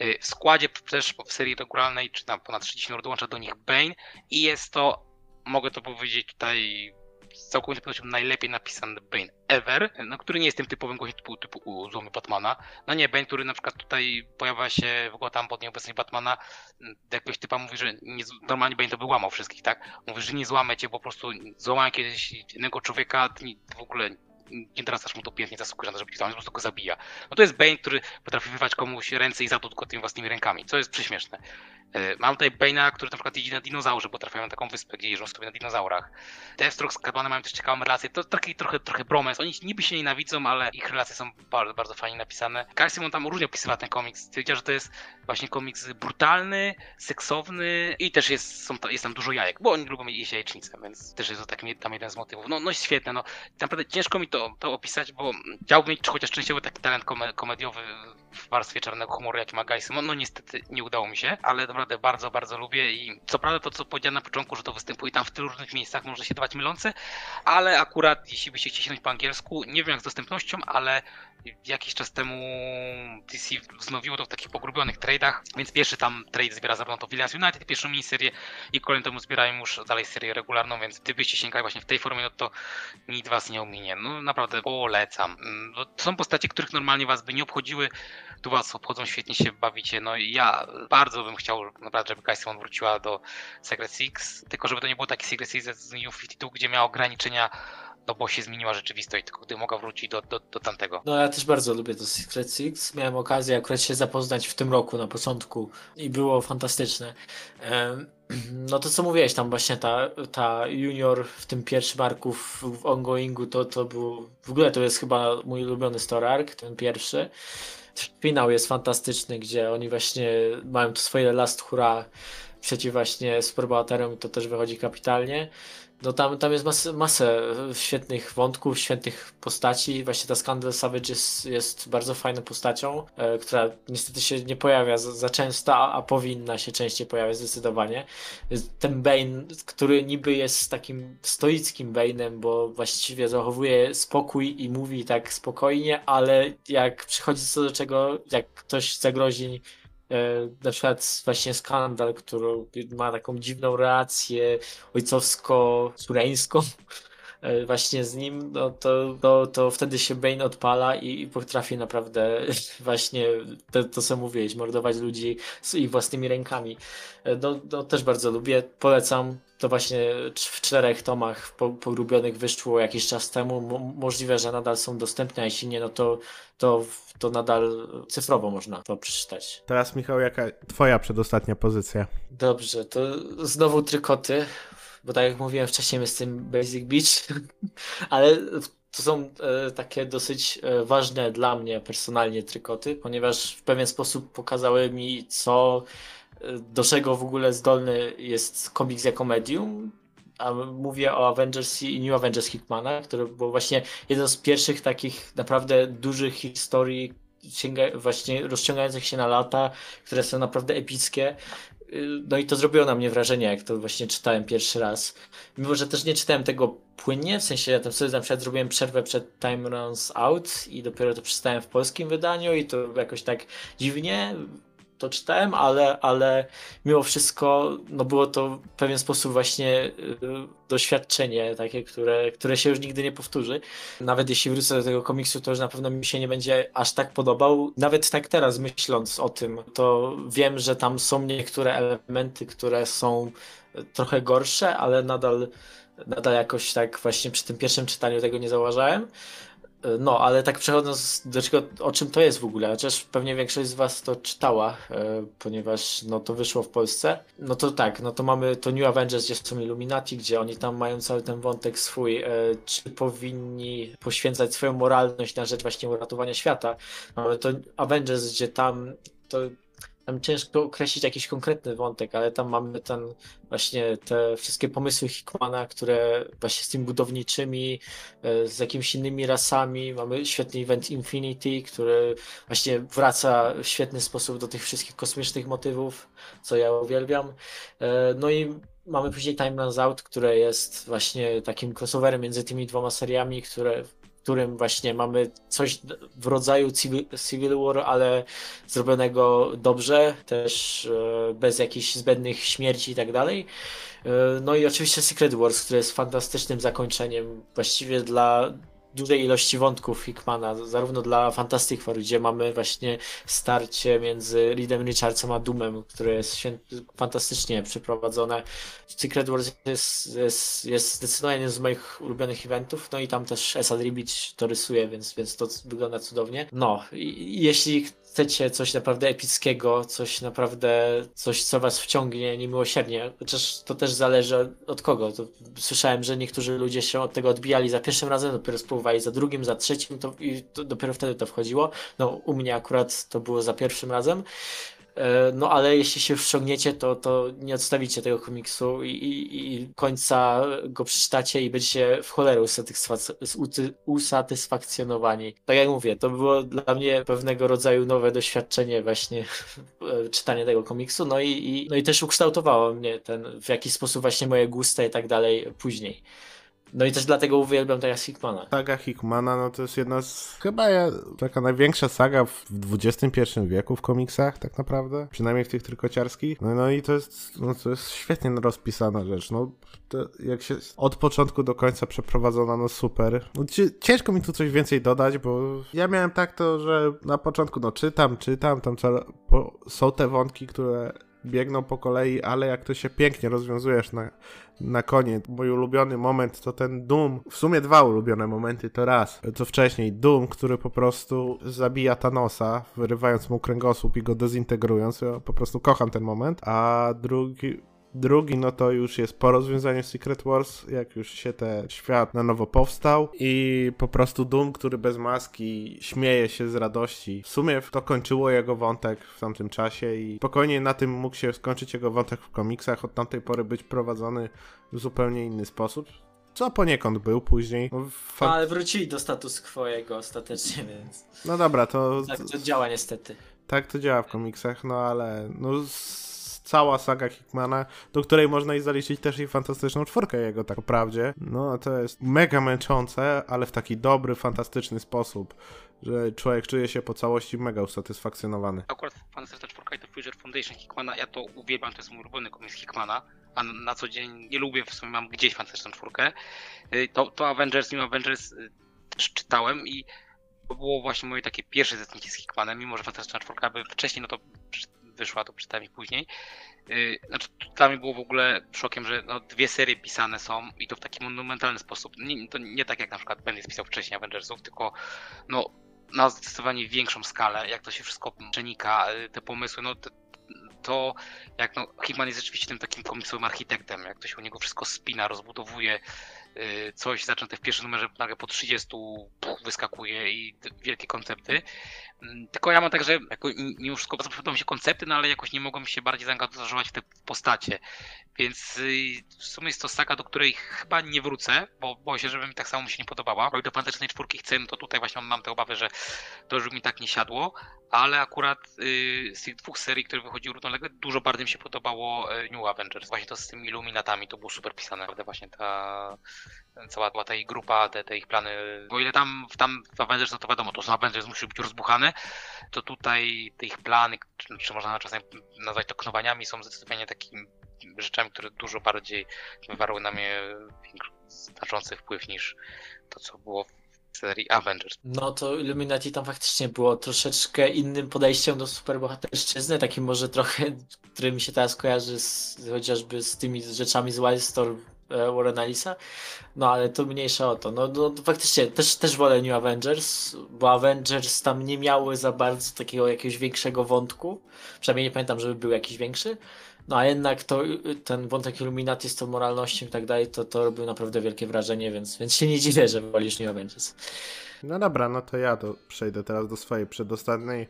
Y, w składzie też w serii regularnej, czy tam ponad 30 minut dołącza do nich Bane i jest to, mogę to powiedzieć tutaj z całkowitą pewnością najlepiej napisany Bane ever, no, który nie jest tym typowym gościem typu, typu złomy Batmana. No nie, Bane, który na przykład tutaj pojawia się w tam pod nieobecność Batmana, jakiegoś typa mówi, że nie, normalnie Bane to by łamał wszystkich, tak? Mówi, że nie złamę cię, po prostu złamałem kiedyś jednego człowieka, w ogóle nie teraz mu to pięknie zasługuje na to, żeby ci po prostu go zabija. No to jest Bane, który potrafi wyrwać komuś ręce i zatłuc go tymi własnymi rękami, co jest prześmieszne. E, mam tutaj Bane'a, który na przykład jeździ na dinozaurze, bo trafiają na taką wyspę, gdzie jeżdżą sobie na dinozaurach. Deathstroke z Catmanem mają też ciekawą relację, to taki trochę, trochę bromance. Oni niby się nienawidzą, ale ich relacje są bardzo, bardzo fajnie napisane. Kai Simon tam różnie opisywał ten komiks. Stwierdził, że to jest właśnie komiks brutalny, seksowny i też jest, są, jest tam dużo jajek, bo oni lubią jeść jajecznicę, więc też jest to taki, tam jeden z motywów. No, no świetne, no. Naprawdę ciężko mi to, to opisać, bo chciałbym mieć chociaż częściowo taki talent komediowy w warstwie czarnego humoru, jaki ma Guy Simon. No niestety nie udało mi się, ale naprawdę bardzo, bardzo lubię i co prawda to, co powiedziałem na początku, że to występuje tam w tylu różnych miejscach, może się dawać mylące, ale akurat jeśli byście chcieli sięgnąć po angielsku, nie wiem jak z dostępnością, ale jakiś czas temu DC wznowiło to w takich pogrubionych trade'ach, więc pierwszy tam trade zbiera zarówno to Villains United, pierwszą miniserię i kolejny temu zbierają już dalej serię regularną, więc gdybyście sięgali właśnie w tej formie, no to nic was nie ominie. No naprawdę polecam. No, to są postacie, których normalnie was by nie obchodziły, tu was obchodzą, świetnie się bawicie. No i ja bardzo bym chciał naprawdę, żeby Kai Simon wróciła do Secret Six, tylko żeby to nie było taki Secret Six z New 52, gdzie miała ograniczenia no bo się zmieniła rzeczywistość, tylko gdy mogła wrócić do, do, do tamtego. No ja też bardzo lubię to Secret Six. Miałem okazję akurat się zapoznać w tym roku na początku i było fantastyczne. No to co mówiłeś, tam właśnie ta, ta junior w tym pierwszym arku w, w ongoingu, to, to był, w ogóle to jest chyba mój ulubiony story arc, ten pierwszy. Finał jest fantastyczny, gdzie oni właśnie mają to swoje last hurra przeciw właśnie superbohaterom i to też wychodzi kapitalnie. No tam, tam jest masę, masę świetnych wątków, świetnych postaci. Właśnie ta Scandal Savage jest, jest bardzo fajną postacią, e, która niestety się nie pojawia za, za często, a, a, powinna się częściej pojawiać zdecydowanie. Ten Bane, który niby jest takim stoickim Bane'em, bo właściwie zachowuje spokój i mówi tak spokojnie, ale jak przychodzi co do czego, jak ktoś zagrozi E, na przykład właśnie skandal, który ma taką dziwną relację ojcowsko-sureńską. e, właśnie z nim, no to, to, to wtedy się Bane odpala i, i potrafi naprawdę właśnie to, to co mówiłeś, mordować ludzi z ich własnymi rękami. E, no, no też bardzo lubię, polecam. To właśnie w czterech tomach pogrubionych wyszło jakiś czas temu. Mo możliwe, że nadal są dostępne, a jeśli nie, no to, to, to nadal cyfrowo można to przeczytać. Teraz, Michał, jaka twoja przedostatnia pozycja? Dobrze, to znowu trykoty, bo tak jak mówiłem wcześniej, jestem Basic Beach, ale to są e, takie dosyć e, ważne dla mnie personalnie trykoty, ponieważ w pewien sposób pokazały mi, co do czego w ogóle zdolny jest komiks jako medium. A mówię o Avengers i New Avengers Hickmana, który był właśnie jeden z pierwszych takich naprawdę dużych historii, właśnie rozciągających się na lata, które są naprawdę epickie. No i to zrobiło na mnie wrażenie, jak to właśnie czytałem pierwszy raz. Mimo, że też nie czytałem tego płynnie, w sensie ja tam sobie na przykład zrobiłem przerwę przed Time Runs Out i dopiero to przeczytałem w polskim wydaniu i to jakoś tak dziwnie to czytałem, ale, ale mimo wszystko no było to w pewien sposób właśnie y, doświadczenie takie, które, które się już nigdy nie powtórzy. Nawet jeśli wrócę do tego komiksu, to już na pewno mi się nie będzie aż tak podobał. Nawet tak teraz myśląc o tym, to wiem, że tam są niektóre elementy, które są trochę gorsze, ale nadal, nadal jakoś tak właśnie przy tym pierwszym czytaniu tego nie zauważałem. No, ale tak przechodząc do czego, o czym to jest w ogóle, chociaż pewnie większość z Was to czytała, e, ponieważ no to wyszło w Polsce. No to tak, no to mamy to New Avengers, gdzie są Illuminati, gdzie oni tam mają cały ten wątek swój, e, czy powinni poświęcać swoją moralność na rzecz właśnie uratowania świata. Mamy to Avengers, gdzie tam to tam ciężko określić jakiś konkretny wątek, ale tam mamy ten właśnie te wszystkie pomysły Hickmana, które właśnie z tymi budowniczymi, e, z jakimiś innymi rasami. Mamy świetny event Infinity, który właśnie wraca w świetny sposób do tych wszystkich kosmicznych motywów, co ja uwielbiam. E, no i mamy później Time Runs Out, które jest właśnie takim crossoverem między tymi dwoma seriami, które którym właśnie mamy coś w rodzaju Civil, War, ale zrobionego dobrze, też e, bez jakichś zbędnych śmierci i tak dalej. E, no i oczywiście Secret Wars, które jest fantastycznym zakończeniem właściwie dla dużej ilości wątków Hickmana, zarówno dla Fantastic Four, gdzie mamy właśnie starcie między Reedem Richardsem a Doomem, które jest fantastycznie przeprowadzone. Secret Wars jest, jest, jest zdecydowanie jednym z moich ulubionych eventów, no i tam też Esad Ribic to rysuje, więc, więc to wygląda cudownie. No, i, jeśli chcecie coś naprawdę epickiego, coś naprawdę, coś co was wciągnie niemiłosiernie, chociaż to też zależy od kogo. To słyszałem, że niektórzy ludzie się od tego odbijali za pierwszym razem, dopiero spróbowali za drugim, za trzecim to, i to, dopiero wtedy to wchodziło. No u mnie akurat to było za pierwszym razem. E, no ale jeśli się wciągniecie, to, to nie odstawicie tego komiksu i, i, i końca go przeczytacie i będziecie w cholerę usatysfakcjonowani. Tak jak mówię, to było dla mnie pewnego rodzaju nowe doświadczenie właśnie czytanie tego komiksu, no i, i, no i też ukształtowało mnie ten, w jakiś sposób właśnie moje gusta i tak dalej później. No i też dlatego uwielbiam teraz Hickmana. Saga Hickmana, no to jest jedna z, chyba ja, taka największa saga w XXI wieku w komiksach tak naprawdę, przynajmniej w tych trykociarskich. No, no i to jest, no to jest świetnie rozpisana rzecz, no jak się od początku do końca przeprowadzona, no super. No, ciężko mi tu coś więcej dodać, bo ja miałem tak to, że na początku no czytam, czytam, tam co, są te wątki, które biegną po kolei, ale jak to się pięknie rozwiązujesz na, na koniec. Mój ulubiony moment to ten Doom. W sumie dwa ulubione momenty to raz. Co wcześniej Doom, który po prostu zabija Thanosa, wyrywając mu kręgosłup i go dezintegrując. Ja po prostu kocham ten moment. A drugi Drugi, no to już jest po rozwiązaniu Secret Wars, jak już się ten świat na nowo powstał i po prostu Doom, który bez maski śmieje się z radości. W sumie to kończyło jego wątek w tamtym czasie i spokojnie na tym mógł się skończyć jego wątek w komiksach, od tamtej pory być prowadzony w zupełnie inny sposób. Co poniekąd był później. No, fan... Ale wrócili do status quo jego ostatecznie, więc. No dobra, to. Tak to działa niestety. Tak to działa w komiksach, no ale. No, cała saga Hickmana, do której można i zaliczyć też i fantastyczną czwórkę jego, tak naprawdę. No, to jest mega męczące, ale w taki dobry, fantastyczny sposób, że człowiek czuje się po całości mega usatysfakcjonowany. Akurat Fantastyczna czwórka i The Future Foundation Hickmana, ja to uwielbiam, to jest mój ulubiony komiks Hickmana, a na co dzień nie lubię, w sumie mam gdzieś Fantastyczną czwórkę. Y, to, to Avengers, New Avengers y, też czytałem i to było właśnie moje takie pierwsze zetknięcie z Hickmanem, mimo że Fantastyczna czwórka by wcześniej, no to wyszła, to przeczytałem ich później. Y, znaczy, dla mnie było w ogóle szokiem, że no, dwie serie pisane są i to w taki monumentalny sposób. Nie, to nie tak jak na przykład Bendis pisał wcześniej Avengersów, tylko no, na zdecydowanie większą skalę, jak to się wszystko przenika, y, te pomysły, no to, to jak no, Hickman jest rzeczywiście tym takim komiksowym architektem, jak to się u niego wszystko spina, rozbudowuje, coś zaczęte w pierwszym numerze nagle po 30 wyskakuje i wielkie koncepty. Mm, tylko ja mam tak, że jako, mimo wszystko bardzo się koncepty, no ale jakoś nie mogłem się bardziej zaangażować w te postacie. Więc y, w sumie jest to saga, do której chyba nie wrócę, bo boję się, żeby mi tak samo się nie podobała. O ile do Fantastycznej Czwórki chcę, no to tutaj właśnie mam te obawy, że to już mi tak nie siadło, ale akurat y, z tych dwóch serii, które wychodziły równolegle, dużo bardziej mi się podobało y, New Avengers. Właśnie to z tymi Illuminatami, to było super pisane, naprawdę właśnie ta cała, cała ta ich grupa, te, te ich plany. Bo ile tam, tam w Avengers, no to wiadomo, to Avengers, musi być rozbuchane, to tutaj te ich plany, czy, czy można czasem nazwać to knowaniami, są zdecydowanie takimi rzeczami, które dużo bardziej wywarły na mnie znaczący wpływ niż to, co było w serii Avengers. No to Illuminati tam faktycznie było troszeczkę innym podejściem do superbohaterszczyzny, takim może trochę, który mi się teraz kojarzy z, chociażby z tymi rzeczami z Wildstorm e, Warren Allisa. No ale to mniejsza o to. No, no faktycznie też, też wolę New Avengers, bo Avengers tam nie miały za bardzo takiego jakiegoś większego wątku. Przynajmniej nie pamiętam, żeby był jakiś większy. No a jednak to ten wątek Illuminati z tą moralnością i tak dalej, to, to robił naprawdę wielkie wrażenie, więc, więc się nie dziwię, że wolisz New Avengers. No dobra, no to ja to przejdę teraz do swojej przedostatniej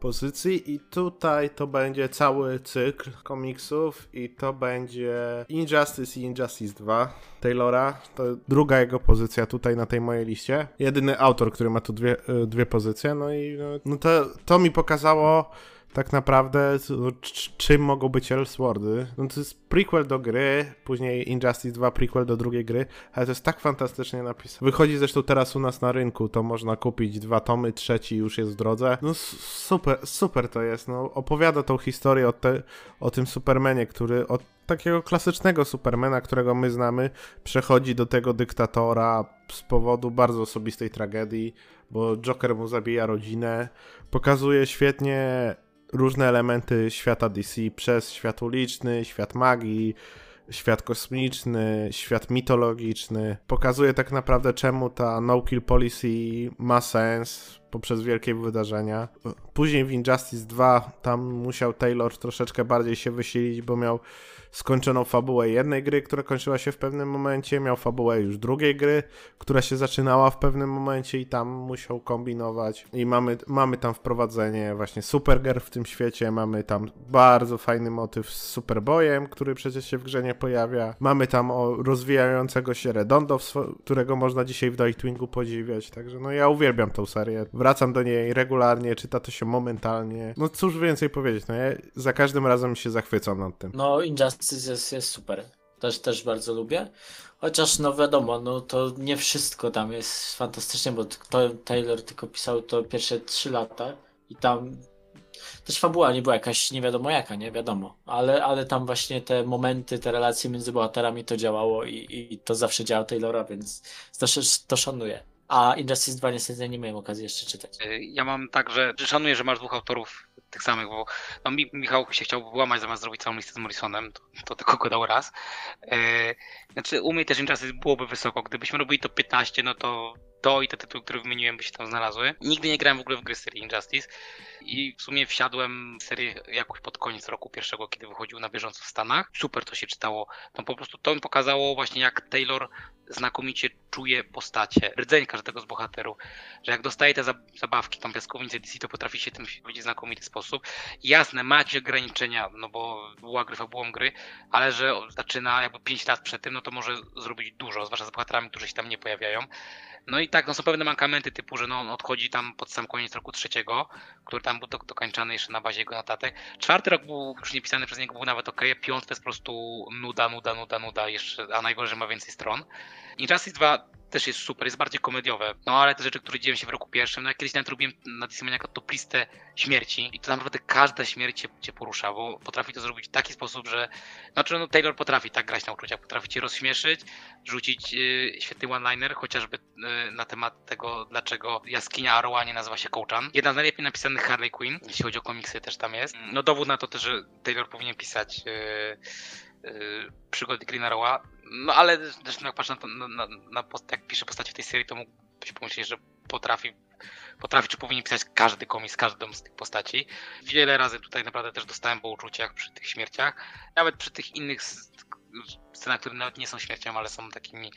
pozycji i tutaj to będzie cały cykl komiksów i to będzie Injustice i Injustice 2 Taylora. To druga jego pozycja tutaj na tej mojej liście. Jedyny autor, który ma tu dwie, y, dwie pozycje, no i no, no to, to mi pokazało tak naprawdę czym mogą być Elseworldy. No to jest prequel do gry, później Injustice 2 prequel do drugiej gry, ale to jest tak fantastycznie napisane. Wychodzi zresztą teraz u nas na rynku, to można kupić dwa tomy, trzeci już jest w drodze. No super, super to jest, no opowiada tą historię o, te, o tym Supermanie, który od takiego klasycznego Supermana, którego my znamy, przechodzi do tego dyktatora z powodu bardzo osobistej tragedii, bo Joker mu zabija rodzinę. Pokazuje świetnie różne elementy świata DC przez świat uliczny, świat magii, świat kosmiczny, świat mitologiczny. Pokazuje tak naprawdę, czemu ta no-kill policy ma sens poprzez wielkie wydarzenia. Później w Injustice 2 tam musiał Taylor troszeczkę bardziej się wysilić, bo miał skończoną fabułę jednej gry, która kończyła się w pewnym momencie, miał fabułę już drugiej gry, która się zaczynała w pewnym momencie i tam musiał kombinować. I mamy, mamy tam wprowadzenie właśnie Supergirl w tym świecie, mamy tam bardzo fajny motyw z Superboyem, który przecież się w grze nie pojawia. Mamy tam o rozwijającego się Redondo, którego można dzisiaj w Nightwingu podziwiać, także no ja uwielbiam tą serię. Wracam do niej regularnie, czyta to się momentalnie. No cóż więcej powiedzieć, no ja za każdym razem się zachwycam nad tym. No Injustice jest, jest super. Też, też bardzo lubię. Chociaż no wiadomo, no to nie wszystko tam jest fantastycznie, bo to Taylor tylko pisał to pierwsze 3 lata i tam też fabuła nie była jakaś nie wiadomo jaka, nie wiadomo, ale, ale tam właśnie te momenty, te relacje między bohaterami to działało i, i to zawsze działa Taylora, więc to, to szanuję. A Injustice 2 niestety nie miałem okazji jeszcze czytać. Ja mam tak, że szanuję, że masz dwóch autorów tych samych, bo no, Michał się chciał wyłamać zamiast zrobić całą listę z Morrisonem, to, to tylko go dał raz. E, znaczy u mnie też Injustice byłoby wysoko, gdybyśmy robili to 15, no to to i te tytuły, które wymieniłem, by się tam znalazły. Nigdy nie grałem w ogóle w gry serii Injustice i w sumie wsiadłem w serię jakoś pod koniec roku pierwszego, kiedy wychodził na bieżąco w Stanach. Super to się czytało. To po prostu to mi pokazało właśnie jak Taylor znakomicie czuje postacie, rdzeń każdego z bohaterów, że jak dostaje te zabawki, tą piaskownicę DC, to potrafi się tym w znakomity sposób. Jasne, ma jakieś ograniczenia, no bo była gry fabułą gry, ale że zaczyna jakby 5 lat przed tym, no to może zrobić dużo, zwłaszcza z bohaterami, którzy się tam nie pojawiają. No i tak, no są pewne mankamenty typu, że no on odchodzi tam pod sam koniec roku trzeciego, który tam był dokończany jeszcze na bazie jego notatek. Czwarty rok był już pisany przez niego, był nawet ok, piąty jest po prostu nuda, nuda, nuda, nuda, jeszcze, a najgorzej, ma więcej stron. Injustice 2 też jest super, jest bardziej komediowe. No ale te rzeczy, które dzieją się w roku pierwszym, no ja kiedyś nawet robiłem na Disneymaniaka top listę śmierci i to naprawdę każda śmierć cię, cię, porusza, bo potrafi to zrobić w taki sposób, że znaczy no Taylor potrafi tak grać na uczuciach, potrafi cię rozśmieszyć, rzucić yy, świetny one-liner, chociażby yy, na temat tego, dlaczego jaskinia Arrowa nie nazywa się Kołczan. Jedna z najlepiej napisanych Harley Quinn, jeśli chodzi o komiksy też tam jest. No dowód na to też, że Taylor powinien pisać Yy, przygody Green Arrowa. No ale zresztą jak patrzę na, na, na, jak pisze postacie w tej serii, to mógłbyś pomyśleć, że potrafi, potrafi czy powinien pisać każdy komiks, każdą z tych postaci. Wiele razy tutaj naprawdę też dostałem po uczuciach przy tych śmierciach. Nawet przy tych innych scenach, które nawet nie są śmiercią, ale są takimi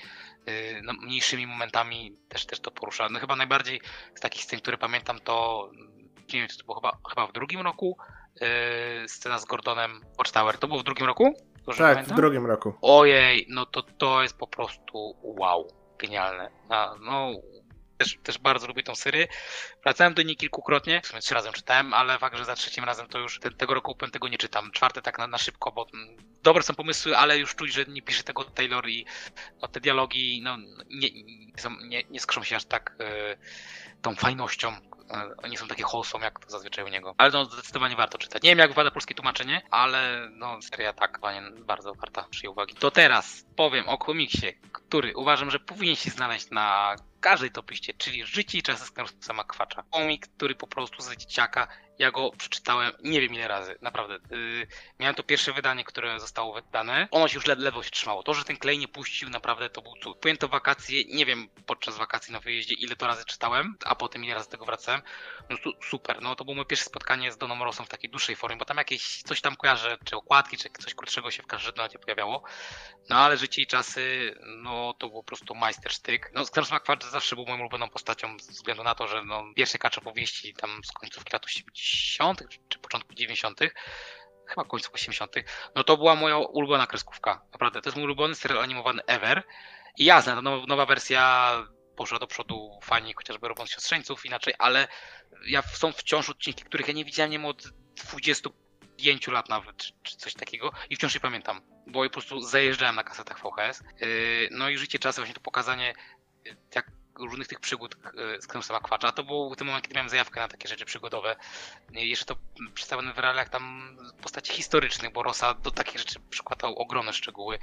yy, no, mniejszymi momentami, też, też to porusza. No chyba najbardziej z takich scen, które pamiętam, to nie wiem, czy to było chyba, chyba w drugim roku, yy, scena z Gordonem Watchtower. To było w drugim roku? Dobrze tak, pamiętam? w drugim roku. Ojej, no to to jest po prostu wow, genialne. No, no też, też bardzo lubię tą serię. Wracałem do niej kilkukrotnie, w sumie trzy razy czytałem, ale fakt, że za trzecim razem to już te, tego roku tego nie czytam. Czwarte tak na, na szybko, bo mm, dobre są pomysły, ale już czuć, że nie pisze tego Taylor i no, te dialogi no, nie, nie, nie skrzą się aż tak y, tą fajnością, oni są takie wholesome, jak to zazwyczaj u niego. Ale no, zdecydowanie warto czytać. Nie wiem, jak wypada polskie tłumaczenie, ale no, seria tak, bardzo warta przyjęcia uwagi. To teraz powiem o komiksie, który uważam, że powinien się znaleźć na każdej topiście, czyli Życie i czasy Sama Kwacza. Komik, który po prostu z dzieciaka Ja go przeczytałem nie wiem ile razy, naprawdę. Yy, miałem to pierwsze wydanie, które zostało wydane. Ono się już led ledwo się trzymało. To, że ten klej nie puścił, naprawdę to był cud. Pojęto wakacje, nie wiem podczas wakacji na wyjeździe ile to razy czytałem, a potem ile razy do tego wracałem. No su super, no to było moje pierwsze spotkanie z Doną Rosą w takiej dłuższej formie, bo tam jakieś coś tam kojarzę, czy okładki, czy coś krótszego się w każdym razie pojawiało. No ale życie i czasy, no to był po prostu majstersztyk. No Skrzydła Kwacz zawsze był moją ulubioną postacią ze względu na to, że no, pierwsze kacze powieści tam z końcówki lat 80. czy początku 90. Chyba końców 80. No to była moja ulubiona kreskówka. Naprawdę, to jest mój ulubiony serial animowany ever. I jasne, ta nowa, nowa wersja poszła do przodu fajnie, chociażby robiąc siostrzeńców inaczej, ale ja są wciąż odcinki, których ja nie widziałem od 25 lat nawet, czy, czy coś takiego i wciąż je pamiętam, bo je po prostu zajeżdżałem na kasetach VHS. Yy, no i życie czasem właśnie to pokazanie jak różnych tych przygód yy, z Knusem Kwacza. A to był ten moment, kiedy miałem zajawkę na takie rzeczy przygodowe. Jeszcze to przedstawione w realiach tam postaci historycznych, bo Rosa do takich rzeczy przykładał ogromne szczegóły.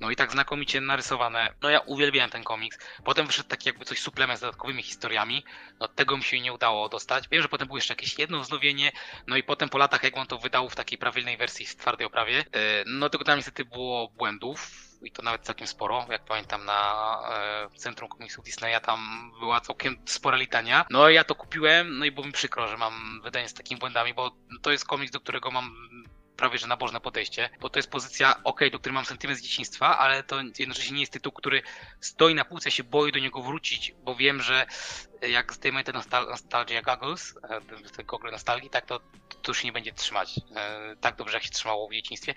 No i tak znakomicie narysowane. No ja uwielbiałem ten komiks. Potem wyszedł taki jakby coś suplement z dodatkowymi historiami. No tego mi się nie udało dostać. Wiem, że potem było jeszcze jakieś jedno wznowienie. No i potem po latach, jak on to wydał w takiej prawilnej wersji w twardej oprawie, yy, no tylko tam niestety było błędów. I to nawet całkiem sporo. Jak pamiętam na e, Centrum Komiksów Disneya tam była całkiem spora litania. No ja to kupiłem, no i było mi przykro, że mam wydanie z takimi błędami, bo to jest komiks, do którego mam prawie że nabożne podejście, bo to jest pozycja, ok, do której mam sentyment z dzieciństwa, ale to jednocześnie nie jest tytuł, który stoi na półce, się boi do niego wrócić, bo wiem, że jak zdejmę te nostal Nostalgia Goggles, e, te gogle nostalgii, tak to, to już nie będzie trzymać e, tak dobrze, jak się trzymało w dzieciństwie.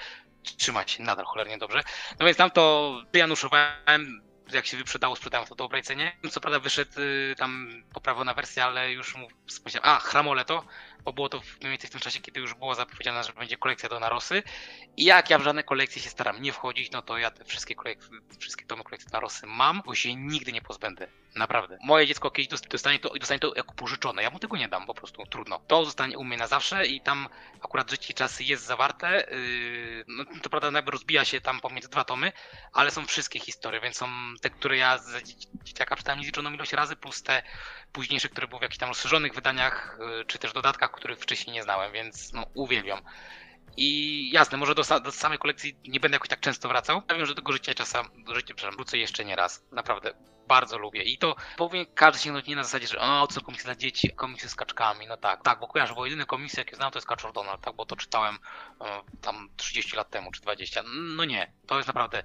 Trzymać nadal cholernie dobrze. No więc tam to januszowałem, jak się wyprzedało, sprzedałem to dobrej cenie. Co prawda wyszedł y, tam poprawiona wersja, ale już mu powiedziałem, a chramole to, bo było to mniej więcej w tym czasie, kiedy już było zapowiedziane, że będzie kolekcja do Narosy. I jak ja w żadne kolekcje się staram nie wchodzić, no to ja te wszystkie, kolek- wszystkie tomy kolekcji Narosy mam, bo się nigdy nie pozbędę. Naprawdę. Moje dziecko kiedyś dost- dostanie to dostanie to jako pożyczone. Ja mu tego nie dam, po prostu trudno. To zostanie u mnie na zawsze i tam akurat życie i czasy jest zawarte. Yy, no to prawda, jakby rozbija się tam pomiędzy dwa tomy, ale są wszystkie historie, więc są te, które ja dzie- dzieciaka czytałem niezliczoną ilość razy, plus te późniejsze, które były w jakichś tam rozszerzonych wydaniach, yy, czy też dodatkach, których wcześniej nie znałem, więc no uwielbiam. I jasne, może do, do samej kolekcji nie będę jakoś tak często wracał. Ja wiem, że do tego życia czasem, do życia, przepraszam, wrócę jeszcze nie raz. Naprawdę, bardzo lubię. I to powinien każdy sięgnąć nie na zasadzie, że o, są komiksy dla dzieci, komiksy z kaczkami. No tak, tak, bo kojarzę, bo jedyny komiks, jaki znam, to jest Kaczor Donald, tak, bo to czytałem e, tam 30 lat temu, czy 20. No nie, to jest naprawdę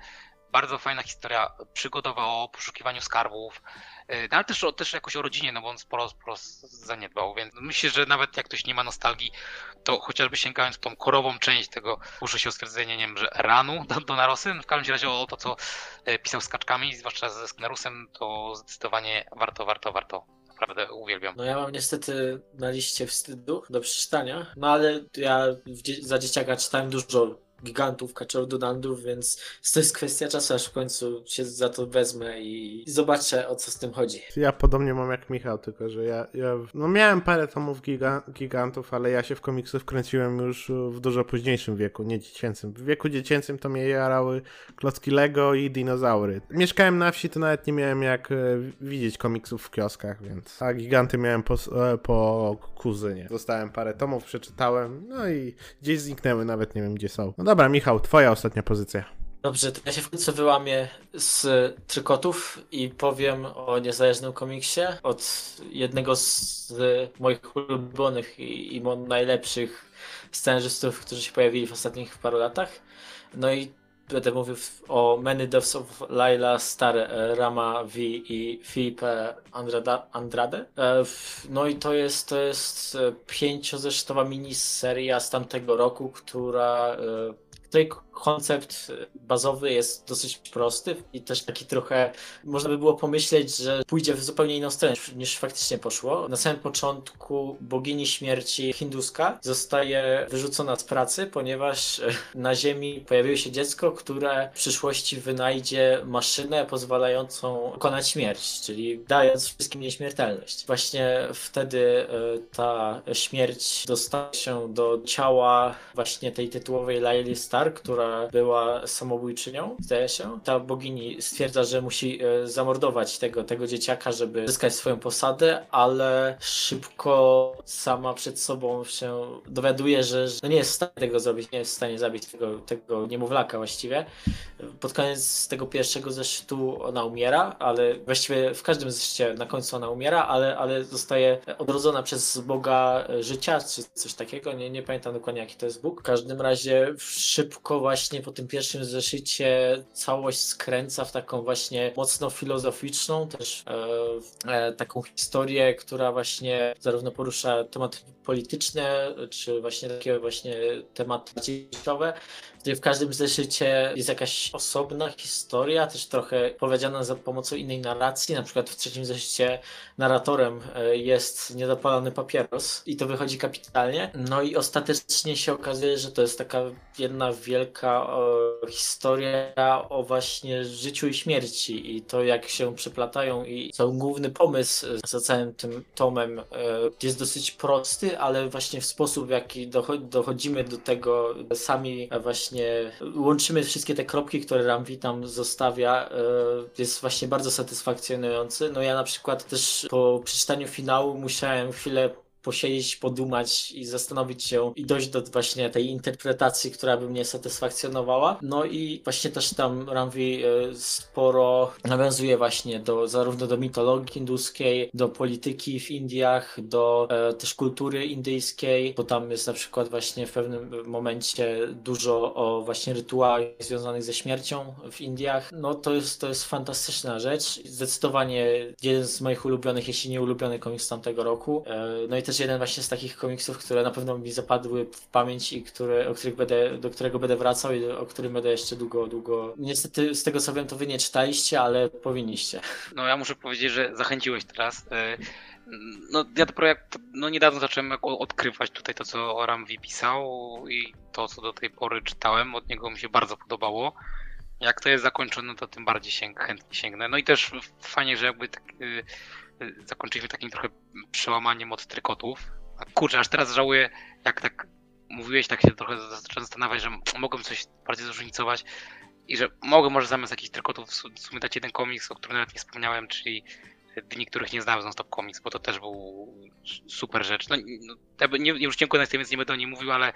bardzo fajna historia przygodowa o poszukiwaniu skarbów, no ale też, też jakoś o rodzinie, no bo on sporo, sporo zaniedbał, więc myślę, że nawet jak ktoś nie ma nostalgii, to chociażby sięgając tą korową część tego, muszę się stwierdzenie, nie wiem, że ranu do, do Narosy, no w każdym razie o to, co e, pisał z kaczkami, zwłaszcza ze Sknerusem, to zdecydowanie warto, warto, warto. Naprawdę uwielbiam. No ja mam niestety na liście wstydu do przeczytania, no ale ja za dzieciaka czytałem dużo gigantów, kaczor Donaldów, więc to jest kwestia czasu, aż w końcu się za to wezmę i zobaczę o co z tym chodzi. Ja podobnie mam jak Michał, tylko że ja, ja no miałem parę tomów giga, gigantów, ale ja się w komiksy wkręciłem już w dużo późniejszym wieku, nie dziecięcym. W wieku dziecięcym to mnie jarały klocki Lego i dinozaury. Mieszkałem na wsi, to nawet nie miałem jak e, widzieć komiksów w kioskach, więc a giganty miałem po, e, po kuzynie. Dostałem parę tomów, przeczytałem, no i gdzieś zniknęły, nawet nie wiem gdzie są. No dobra, Michał, twoja ostatnia pozycja. Dobrze, to ja się w końcu wyłamię z trykotów i powiem o niezależnym komiksie od jednego z moich ulubionych i, i najlepszych scenarzystów, którzy się pojawili w ostatnich paru latach. No i będę mówił o Many Deaths of Laila Star e, Rama V i Filipe Andrade. E, No i to jest, to jest e, pięciozeszytowa miniseria z tamtego roku, która której koncept bazowy jest dosyć prosty i też taki trochę można by było pomyśleć, że pójdzie w zupełnie inną stronę niż- faktycznie poszło. Na samym początku bogini śmierci hinduska zostaje wyrzucona z pracy, ponieważ na ziemi pojawiło się dziecko, które w przyszłości wynajdzie maszynę pozwalającą pokonać śmierć, czyli dając wszystkim nieśmiertelność. Właśnie wtedy e, ta śmierć dostaje się do ciała właśnie tej tytułowej Laili Star Stark, która była samobójczynią, zdaje się. Ta bogini stwierdza, że musi e, zamordować tego, tego dzieciaka, żeby zyskać swoją posadę, ale szybko sama przed sobą się dowiaduje, że, no nie jest w stanie tego zrobić, nie jest w stanie zabić tego, tego niemowlaka właściwie. Pod koniec tego pierwszego zeszytu ona umiera, ale właściwie w każdym zeszycie na końcu ona umiera, ale, ale zostaje odrodzona przez Boga życia, czy coś takiego. Nie, nie pamiętam dokładnie jaki to jest Bóg. W każdym razie szybko właśnie po tym pierwszym zeszycie całość skręca w taką właśnie mocno filozoficzną, też e, e, taką historię, która właśnie zarówno porusza tematy polityczne, czy właśnie takie właśnie tematy życiowe, gdzie w każdym zeszycie jest jakaś osobna historia, też trochę powiedziana za pomocą innej narracji. Na przykład w trzecim zeszycie narratorem e, jest niedopalony papieros i to wychodzi kapitalnie. No i ostatecznie się okazuje, że to jest taka jedna wielka o, historia o właśnie życiu i śmierci i to jak się przeplatają i co główny pomysł za całym tym tomem e, jest dosyć prosty, ale właśnie w sposób w jaki dochodzimy do tego sami właśnie właśnie łączymy wszystkie te kropki, które Ramvi tam zostawia, e, jest właśnie bardzo satysfakcjonujący. No ja na przykład też po przeczytaniu finału musiałem chwilę posiedzieć, podumać i zastanowić się i dojść do właśnie tej interpretacji, która by mnie satysfakcjonowała. No i właśnie też tam Ramvi e, sporo nawiązuje właśnie do zarówno do mitologii hinduskiej, do polityki w Indiach, do e, też kultury indyjskiej, bo tam jest na przykład właśnie w pewnym momencie dużo o właśnie rytuałach związanych ze śmiercią w Indiach. No to jest, to jest fantastyczna rzecz. Zdecydowanie jeden z moich ulubionych, jeśli nie ulubiony komiks tamtego roku. E, no i też też jeden właśnie z takich komiksów, które na pewno mi zapadły w pamięć i które, o których będę, do którego będę wracał i o którym będę jeszcze długo, długo. Niestety z tego co wiem, to wy nie czytaliście, ale powinniście. No ja muszę powiedzieć, że zachęciłeś teraz. E, no ja dopiero jak, no niedawno zacząłem odkrywać tutaj to, co Ramvi pisał i to, co do tej pory czytałem, od niego mi się bardzo podobało. Jak to jest zakończone, to tym bardziej sięg, chętnie sięgnę. No i też fajnie, że jakby tak, y, zakończyliśmy takim trochę przełamaniem od trykotów. A kurczę, aż teraz żałuję, jak tak mówiłeś, tak się trochę zastanawiać, że mogłem coś bardziej zróżnicować i że mogę może zamiast jakichś trykotów w sumie dać jeden komiks, o którym nawet nie wspomniałem, czyli dni, których nie znałem z Non-Stop Comics, bo to też był super rzecz. No, no nie, już dziękuję na więc nie będę o nim mówił, ale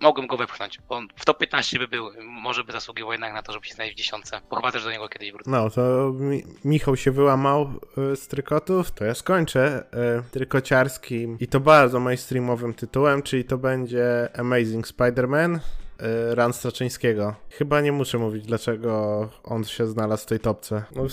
mogłem go wepchnąć, on w top 15 by był, może by zasługiwał jednak na to, żeby się znaleźć w dziesiątce, bo chyba też do niego kiedyś wrócę. No, to mi Michał się wyłamał y, z trykotów, to ja skończę y, trykociarskim i to bardzo mainstreamowym tytułem, czyli to będzie Amazing Spider-Man Ran Straczyńskiego. Chyba nie muszę mówić, dlaczego on się znalazł w tej topce. No, y,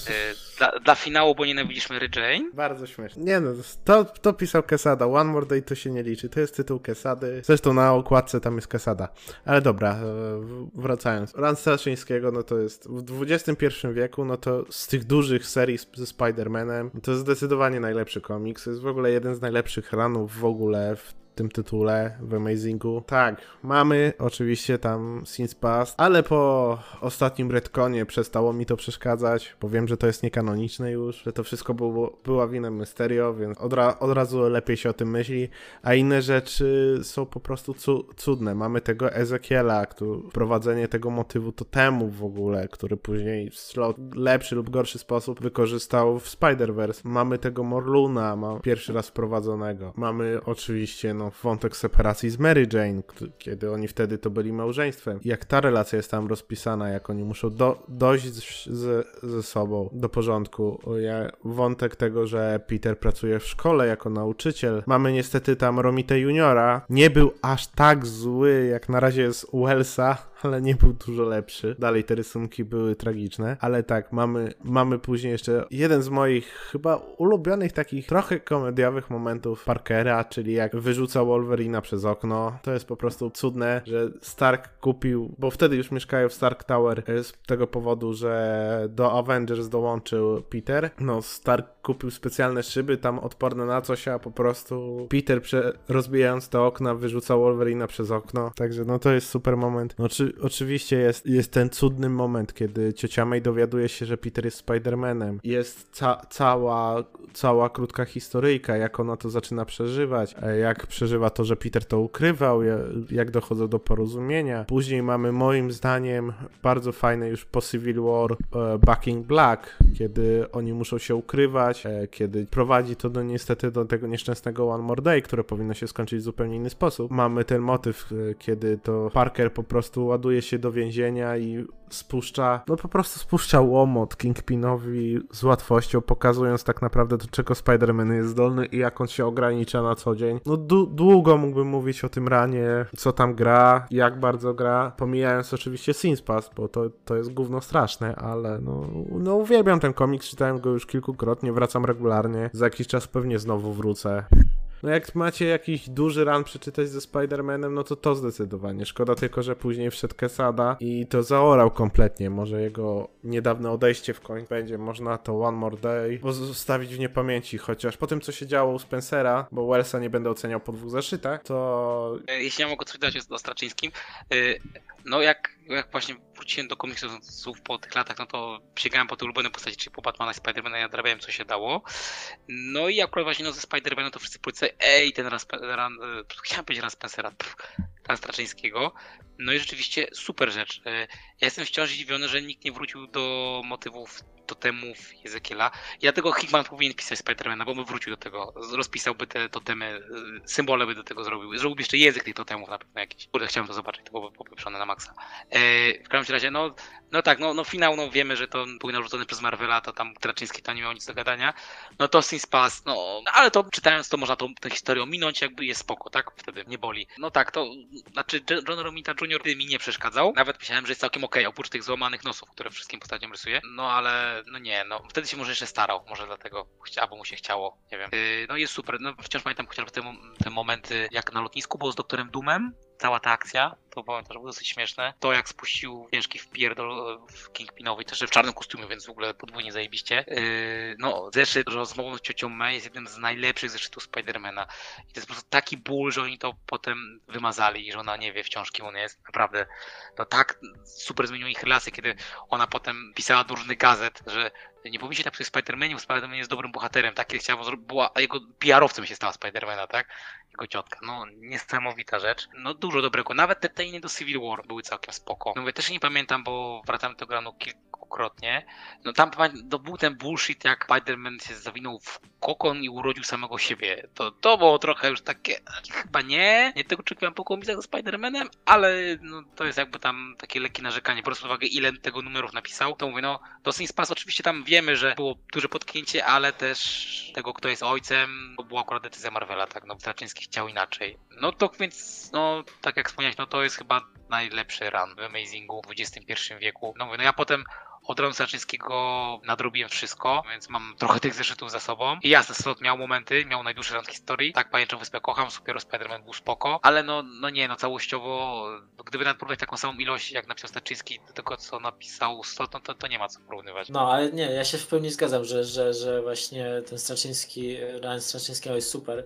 dla, dla, finału, bo nienawidzisz Mary Jane? Bardzo śmieszne. Nie no, to, to pisał Quesada. One More Day to się nie liczy. To jest tytuł Quesady. Zresztą na okładce tam jest Quesada. Ale dobra, y, wracając. Ran Straczyńskiego, no to jest w XXI wieku, no to z tych dużych serii ze Spider-Manem, to jest zdecydowanie najlepszy komiks. To jest w ogóle jeden z najlepszych ranów w ogóle w tym tytule w Amazingu. Tak, mamy oczywiście tam Since Past, ale po ostatnim retconie przestało mi to przeszkadzać, bo wiem, że to jest niekanoniczne już, że to wszystko było, była wina Mysterio, więc od, ra od razu lepiej się o tym myśli, a inne rzeczy są po prostu cu cudne. Mamy tego Ezekiela, który, prowadzenie tego motywu totemu w ogóle, który później w lepszy lub gorszy sposób wykorzystał w Spider-Verse. Mamy tego Morluna, ma pierwszy raz wprowadzonego. Mamy oczywiście no, wątek separacji z Mary Jane, kiedy oni wtedy to byli małżeństwem. Jak ta relacja jest tam rozpisana, jak oni muszą do, dojść z, ze sobą do porządku. Wątek tego, że Peter pracuje w szkole jako nauczyciel. Mamy niestety tam Romite Juniora. Nie był aż tak zły, jak na razie jest Wellsa, ale nie był dużo lepszy. Dalej te rysunki były tragiczne, ale tak, mamy, mamy później jeszcze jeden z moich chyba ulubionych takich trochę komediowych momentów Parkera, czyli jak wyrzucał Wolverina przez okno. To jest po prostu cudne, że Stark kupił, bo wtedy już mieszkają w Stark Tower e, z tego powodu, że do Avengers dołączył Peter. No, Stark kupił specjalne szyby tam odporne na coś, a po prostu Peter prze rozbijając te okna wyrzucał Wolverina przez okno. Także no to jest super moment. No, czy oczy, oczywiście jest, jest ten cudny moment, kiedy ciocia May dowiaduje się, że Peter jest Spider-Manem. Jest ca cała, cała krótka historyjka, jak ona to zaczyna przeżywać, e, jak przeżywa to, że Peter to ukrywał, ja- jak dochodzą do porozumienia. Później mamy moim zdaniem bardzo fajne już po Civil War e, Bucking Black, kiedy oni muszą się ukrywać, e, kiedy prowadzi to do niestety do tego nieszczęsnego One More Day, które powinno się skończyć w zupełnie inny sposób. Mamy ten motyw, kiedy to Parker po prostu ładuje się do więzienia i spuszcza, no po prostu spuszcza łomot Kingpinowi z łatwością, pokazując tak naprawdę do czego Spider-Man jest zdolny i jak on się ogranicza na co dzień. No dłu- długo mógłbym mówić o tym ranie, co tam gra, jak bardzo gra, pomijając oczywiście Sins Pass, bo to, to jest gówno straszne, ale no, no uwielbiam ten komiks, czytałem go już kilkukrotnie, wracam regularnie, za jakiś czas pewnie znowu wrócę. No jak macie jakiś duży run przeczytać ze Spider-Manem, no to to zdecydowanie. Szkoda tylko, że później wszedł Quesada i to zaorał kompletnie. Może jego niedawne odejście w końcu będzie można to One More Day pozostawić w niepamięci, chociaż po tym, co się działo u Spencera, bo Wellsa nie będę oceniał po dwóch zeszytach, to E, Jeśli ja mogę coś dodać o Straczyńskim, e, no jak, jak właśnie wróciłem do komiksów po tych latach, no to sięgałem po te ulubione postaci, czyli po Batmana i Spidermana i nadrabiałem co się dało. No i akurat właśnie no, ze Spidermanem to wszyscy policjali, ej, ten raz, ran, e, chciałem powiedzieć raz Spencera, ran Straczyńskiego. No i rzeczywiście super rzecz. E, Ja jestem wciąż zdziwiony, że nikt nie wrócił do motywów totemów Ezekiela. I dlatego Hickman powinien pisać Spidermana, bo by wrócił do tego. Rozpisałby te totemy, y, symbole by do tego zrobił. Zrobiłby jeszcze język tych totemów na pewno jakiś. Kurde, chciałem to zobaczyć, to byłoby popieprzone na maksa. E, w każdym razie, no, no tak, no, no finał, no wiemy, że to był narzucony przez Marvela, to tam Traczyński to nie miał nic do gadania. No to Sin Pass, no, ale to czytając to można tą, tę historię ominąć, jakby jest spoko, tak? Wtedy nie boli. No tak, to znaczy John Romita Jr. mi nie przeszkadzał. Nawet myślałem, że jest całkiem okej, oprócz tych złamanych nosów, które wszystkim postaciom rysuje. No ale no nie, no wtedy się może jeszcze starał, może dlatego albo mu się chciało, nie wiem. Yy, no jest super, no wciąż pamiętam chociażby te, te momenty, jak na lotnisku było z doktorem Doomem, cała ta akcja, to pamiętam, że było dosyć śmieszne. To jak spuścił ciężki wpierdol e, w Kingpinowi, też w czarnym kostiumie, więc w ogóle podwójnie zajebiście. Yy, no, zeszyt rozmową z ciocią May jest jednym z najlepszych zeszytów Spidermana. I to jest po prostu taki ból, że oni to potem wymazali i że ona nie wie wciąż kim on jest. Naprawdę, no tak super zmieniło ich relacje, kiedy ona potem pisała do różnych gazet, że nie powinniście tak przy Spider-Manie, bo Spider-Man jest dobrym bohaterem, tak chciała, była, jego PR-owcem się stała Spidermana, tak? Jego ciotka. No, niesamowita rzecz. No, dużo dobrego. Nawet te tajny do Civil War były całkiem spoko. No mówię, też nie pamiętam, bo wracałem do tego rano kilkukrotnie. No tam to był ten bullshit, jak Spider-Man się zawinął w kokon i urodził samego siebie. To, to było trochę już takie, chyba nie, nie tego oczekiwałem po komiksach ze Spider-Manem, ale no, to jest jakby tam takie lekkie narzekanie, biorąc pod uwagę ile tego numerów napisał, to mówię, no do Sin Pass oczywiście tam wiemy, że było duże potknięcie, ale też tego, kto jest ojcem, to była akurat decyzja Marvela, tak, no Straczyński chciał inaczej. No to więc, no tak jak wspomniałeś, no to jest chyba najlepszy run w Amazingu w XXI wieku. No mówię, no ja potem od Ronu Straczyńskiego nadrobiłem wszystko, więc mam trochę tych zeszytów za sobą. I jasne, Slot miał momenty, miał najdłuższy run w historii. Tak, Pajęczą Wyspę kocham, Super Spider-Man był spoko, ale no, no nie, no całościowo, gdyby nawet porównać taką samą ilość, jak napisał Straczyński do tego, co napisał Slot, no to, to nie ma co porównywać. No, ale nie, ja się w pełni zgadzam, że, że, że właśnie ten Straczyński, Ryan Straczyńskiego jest super.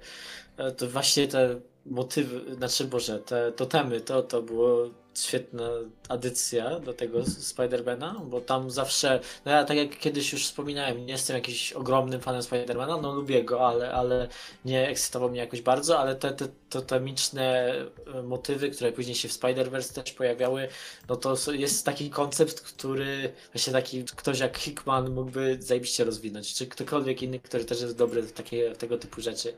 E, To właśnie te motywy, znaczy Boże, te totemy, to, to było świetna adycja do tego Spidermana, bo tam zawsze, no ja tak jak kiedyś już wspominałem, nie jestem jakimś ogromnym fanem Spidermana, no lubię go, ale, ale nie ekscytował mnie jakoś bardzo, ale te, te totemiczne e, motywy, które później się w Spider-Verse też pojawiały, no to jest taki koncept, który właśnie taki ktoś jak Hickman mógłby zajebiście rozwinąć, czy ktokolwiek inny, który też jest dobry w takie, w tego typu rzeczy.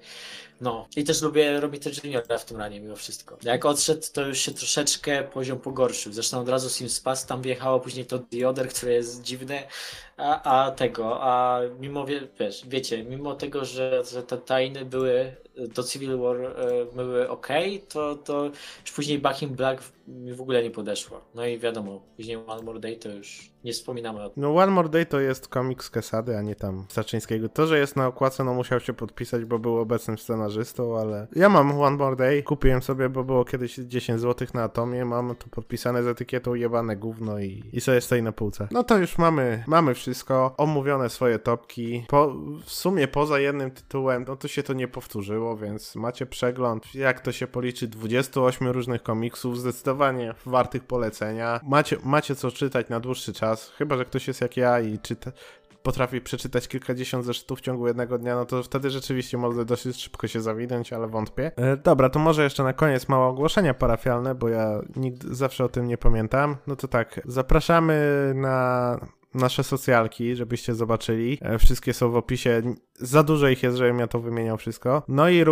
No. I też lubię Romita Juniora w tym ranie mimo wszystko. Jak odszedł, to już się troszeczkę poziom pogorszył. Zresztą od razu Sims Pass tam wjechało później to Other, które jest dziwne, a, a tego, a mimo, wie, wiesz, wiecie, mimo tego, że, że te tajny były do Civil War e, były ok, to, to już później Back in Black mi w ogóle nie podeszło. No i wiadomo, później One More Day to już nie wspominamy o tym. No One More Day to jest komiks Kesady, a nie tam Straczyńskiego. To, że jest na okładce, no musiał się podpisać, bo był obecnym scenarzystą, ale ja mam One More Day, kupiłem sobie, bo było kiedyś 10 zł na Atomie, mam to podpisane z etykietą jebane gówno i, i sobie stoi na półce. No to już mamy, mamy wszystko, omówione swoje topki, po, w sumie poza jednym tytułem, no to się to nie powtórzyło, więc macie przegląd, jak to się policzy, 28 różnych komiksów, zdecydowanie zdecydowanie wartych polecenia. Macie, macie co czytać na dłuższy czas, chyba że ktoś jest jak ja i czyta, potrafi przeczytać kilkadziesiąt zeszytów w ciągu jednego dnia, no to wtedy rzeczywiście może dosyć szybko się zawinąć, ale wątpię. E, dobra, to może jeszcze na koniec małe ogłoszenia parafialne, bo ja nigdy zawsze o tym nie pamiętam. No to tak, zapraszamy na nasze socjalki, żebyście zobaczyli. E, Wszystkie są w opisie. Za dużo ich jest, żebym ja to wymieniał wszystko. No i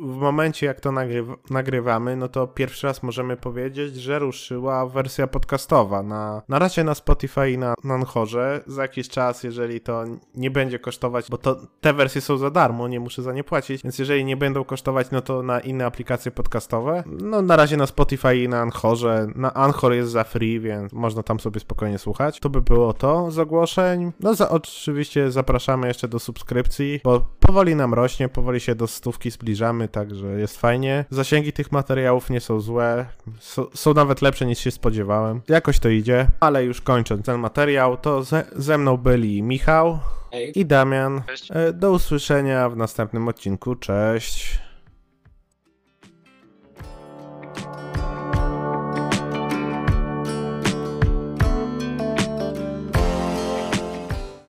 w momencie, jak to nagryw- nagrywamy, no to pierwszy raz możemy powiedzieć, że ruszyła wersja podcastowa na, na razie na Spotify i na, na Anchorze. Za jakiś czas, jeżeli to nie będzie kosztować, bo to te wersje są za darmo, nie muszę za nie płacić, więc jeżeli nie będą kosztować, no to na inne aplikacje podcastowe. No na razie na Spotify i na Anchorze. Na Anchor jest za free, więc można tam sobie spokojnie słuchać. To by było to z ogłoszeń. No za, oczywiście zapraszamy jeszcze do subskrypcji, bo powoli nam rośnie, powoli się do stówki zbliżamy, także jest fajnie. Zasięgi tych materiałów nie są złe, są, są nawet lepsze niż się spodziewałem. Jakoś to idzie, ale już kończąc ten materiał, to ze, ze mną byli Michał i Damian. Cześć. E, Do usłyszenia w następnym odcinku, cześć.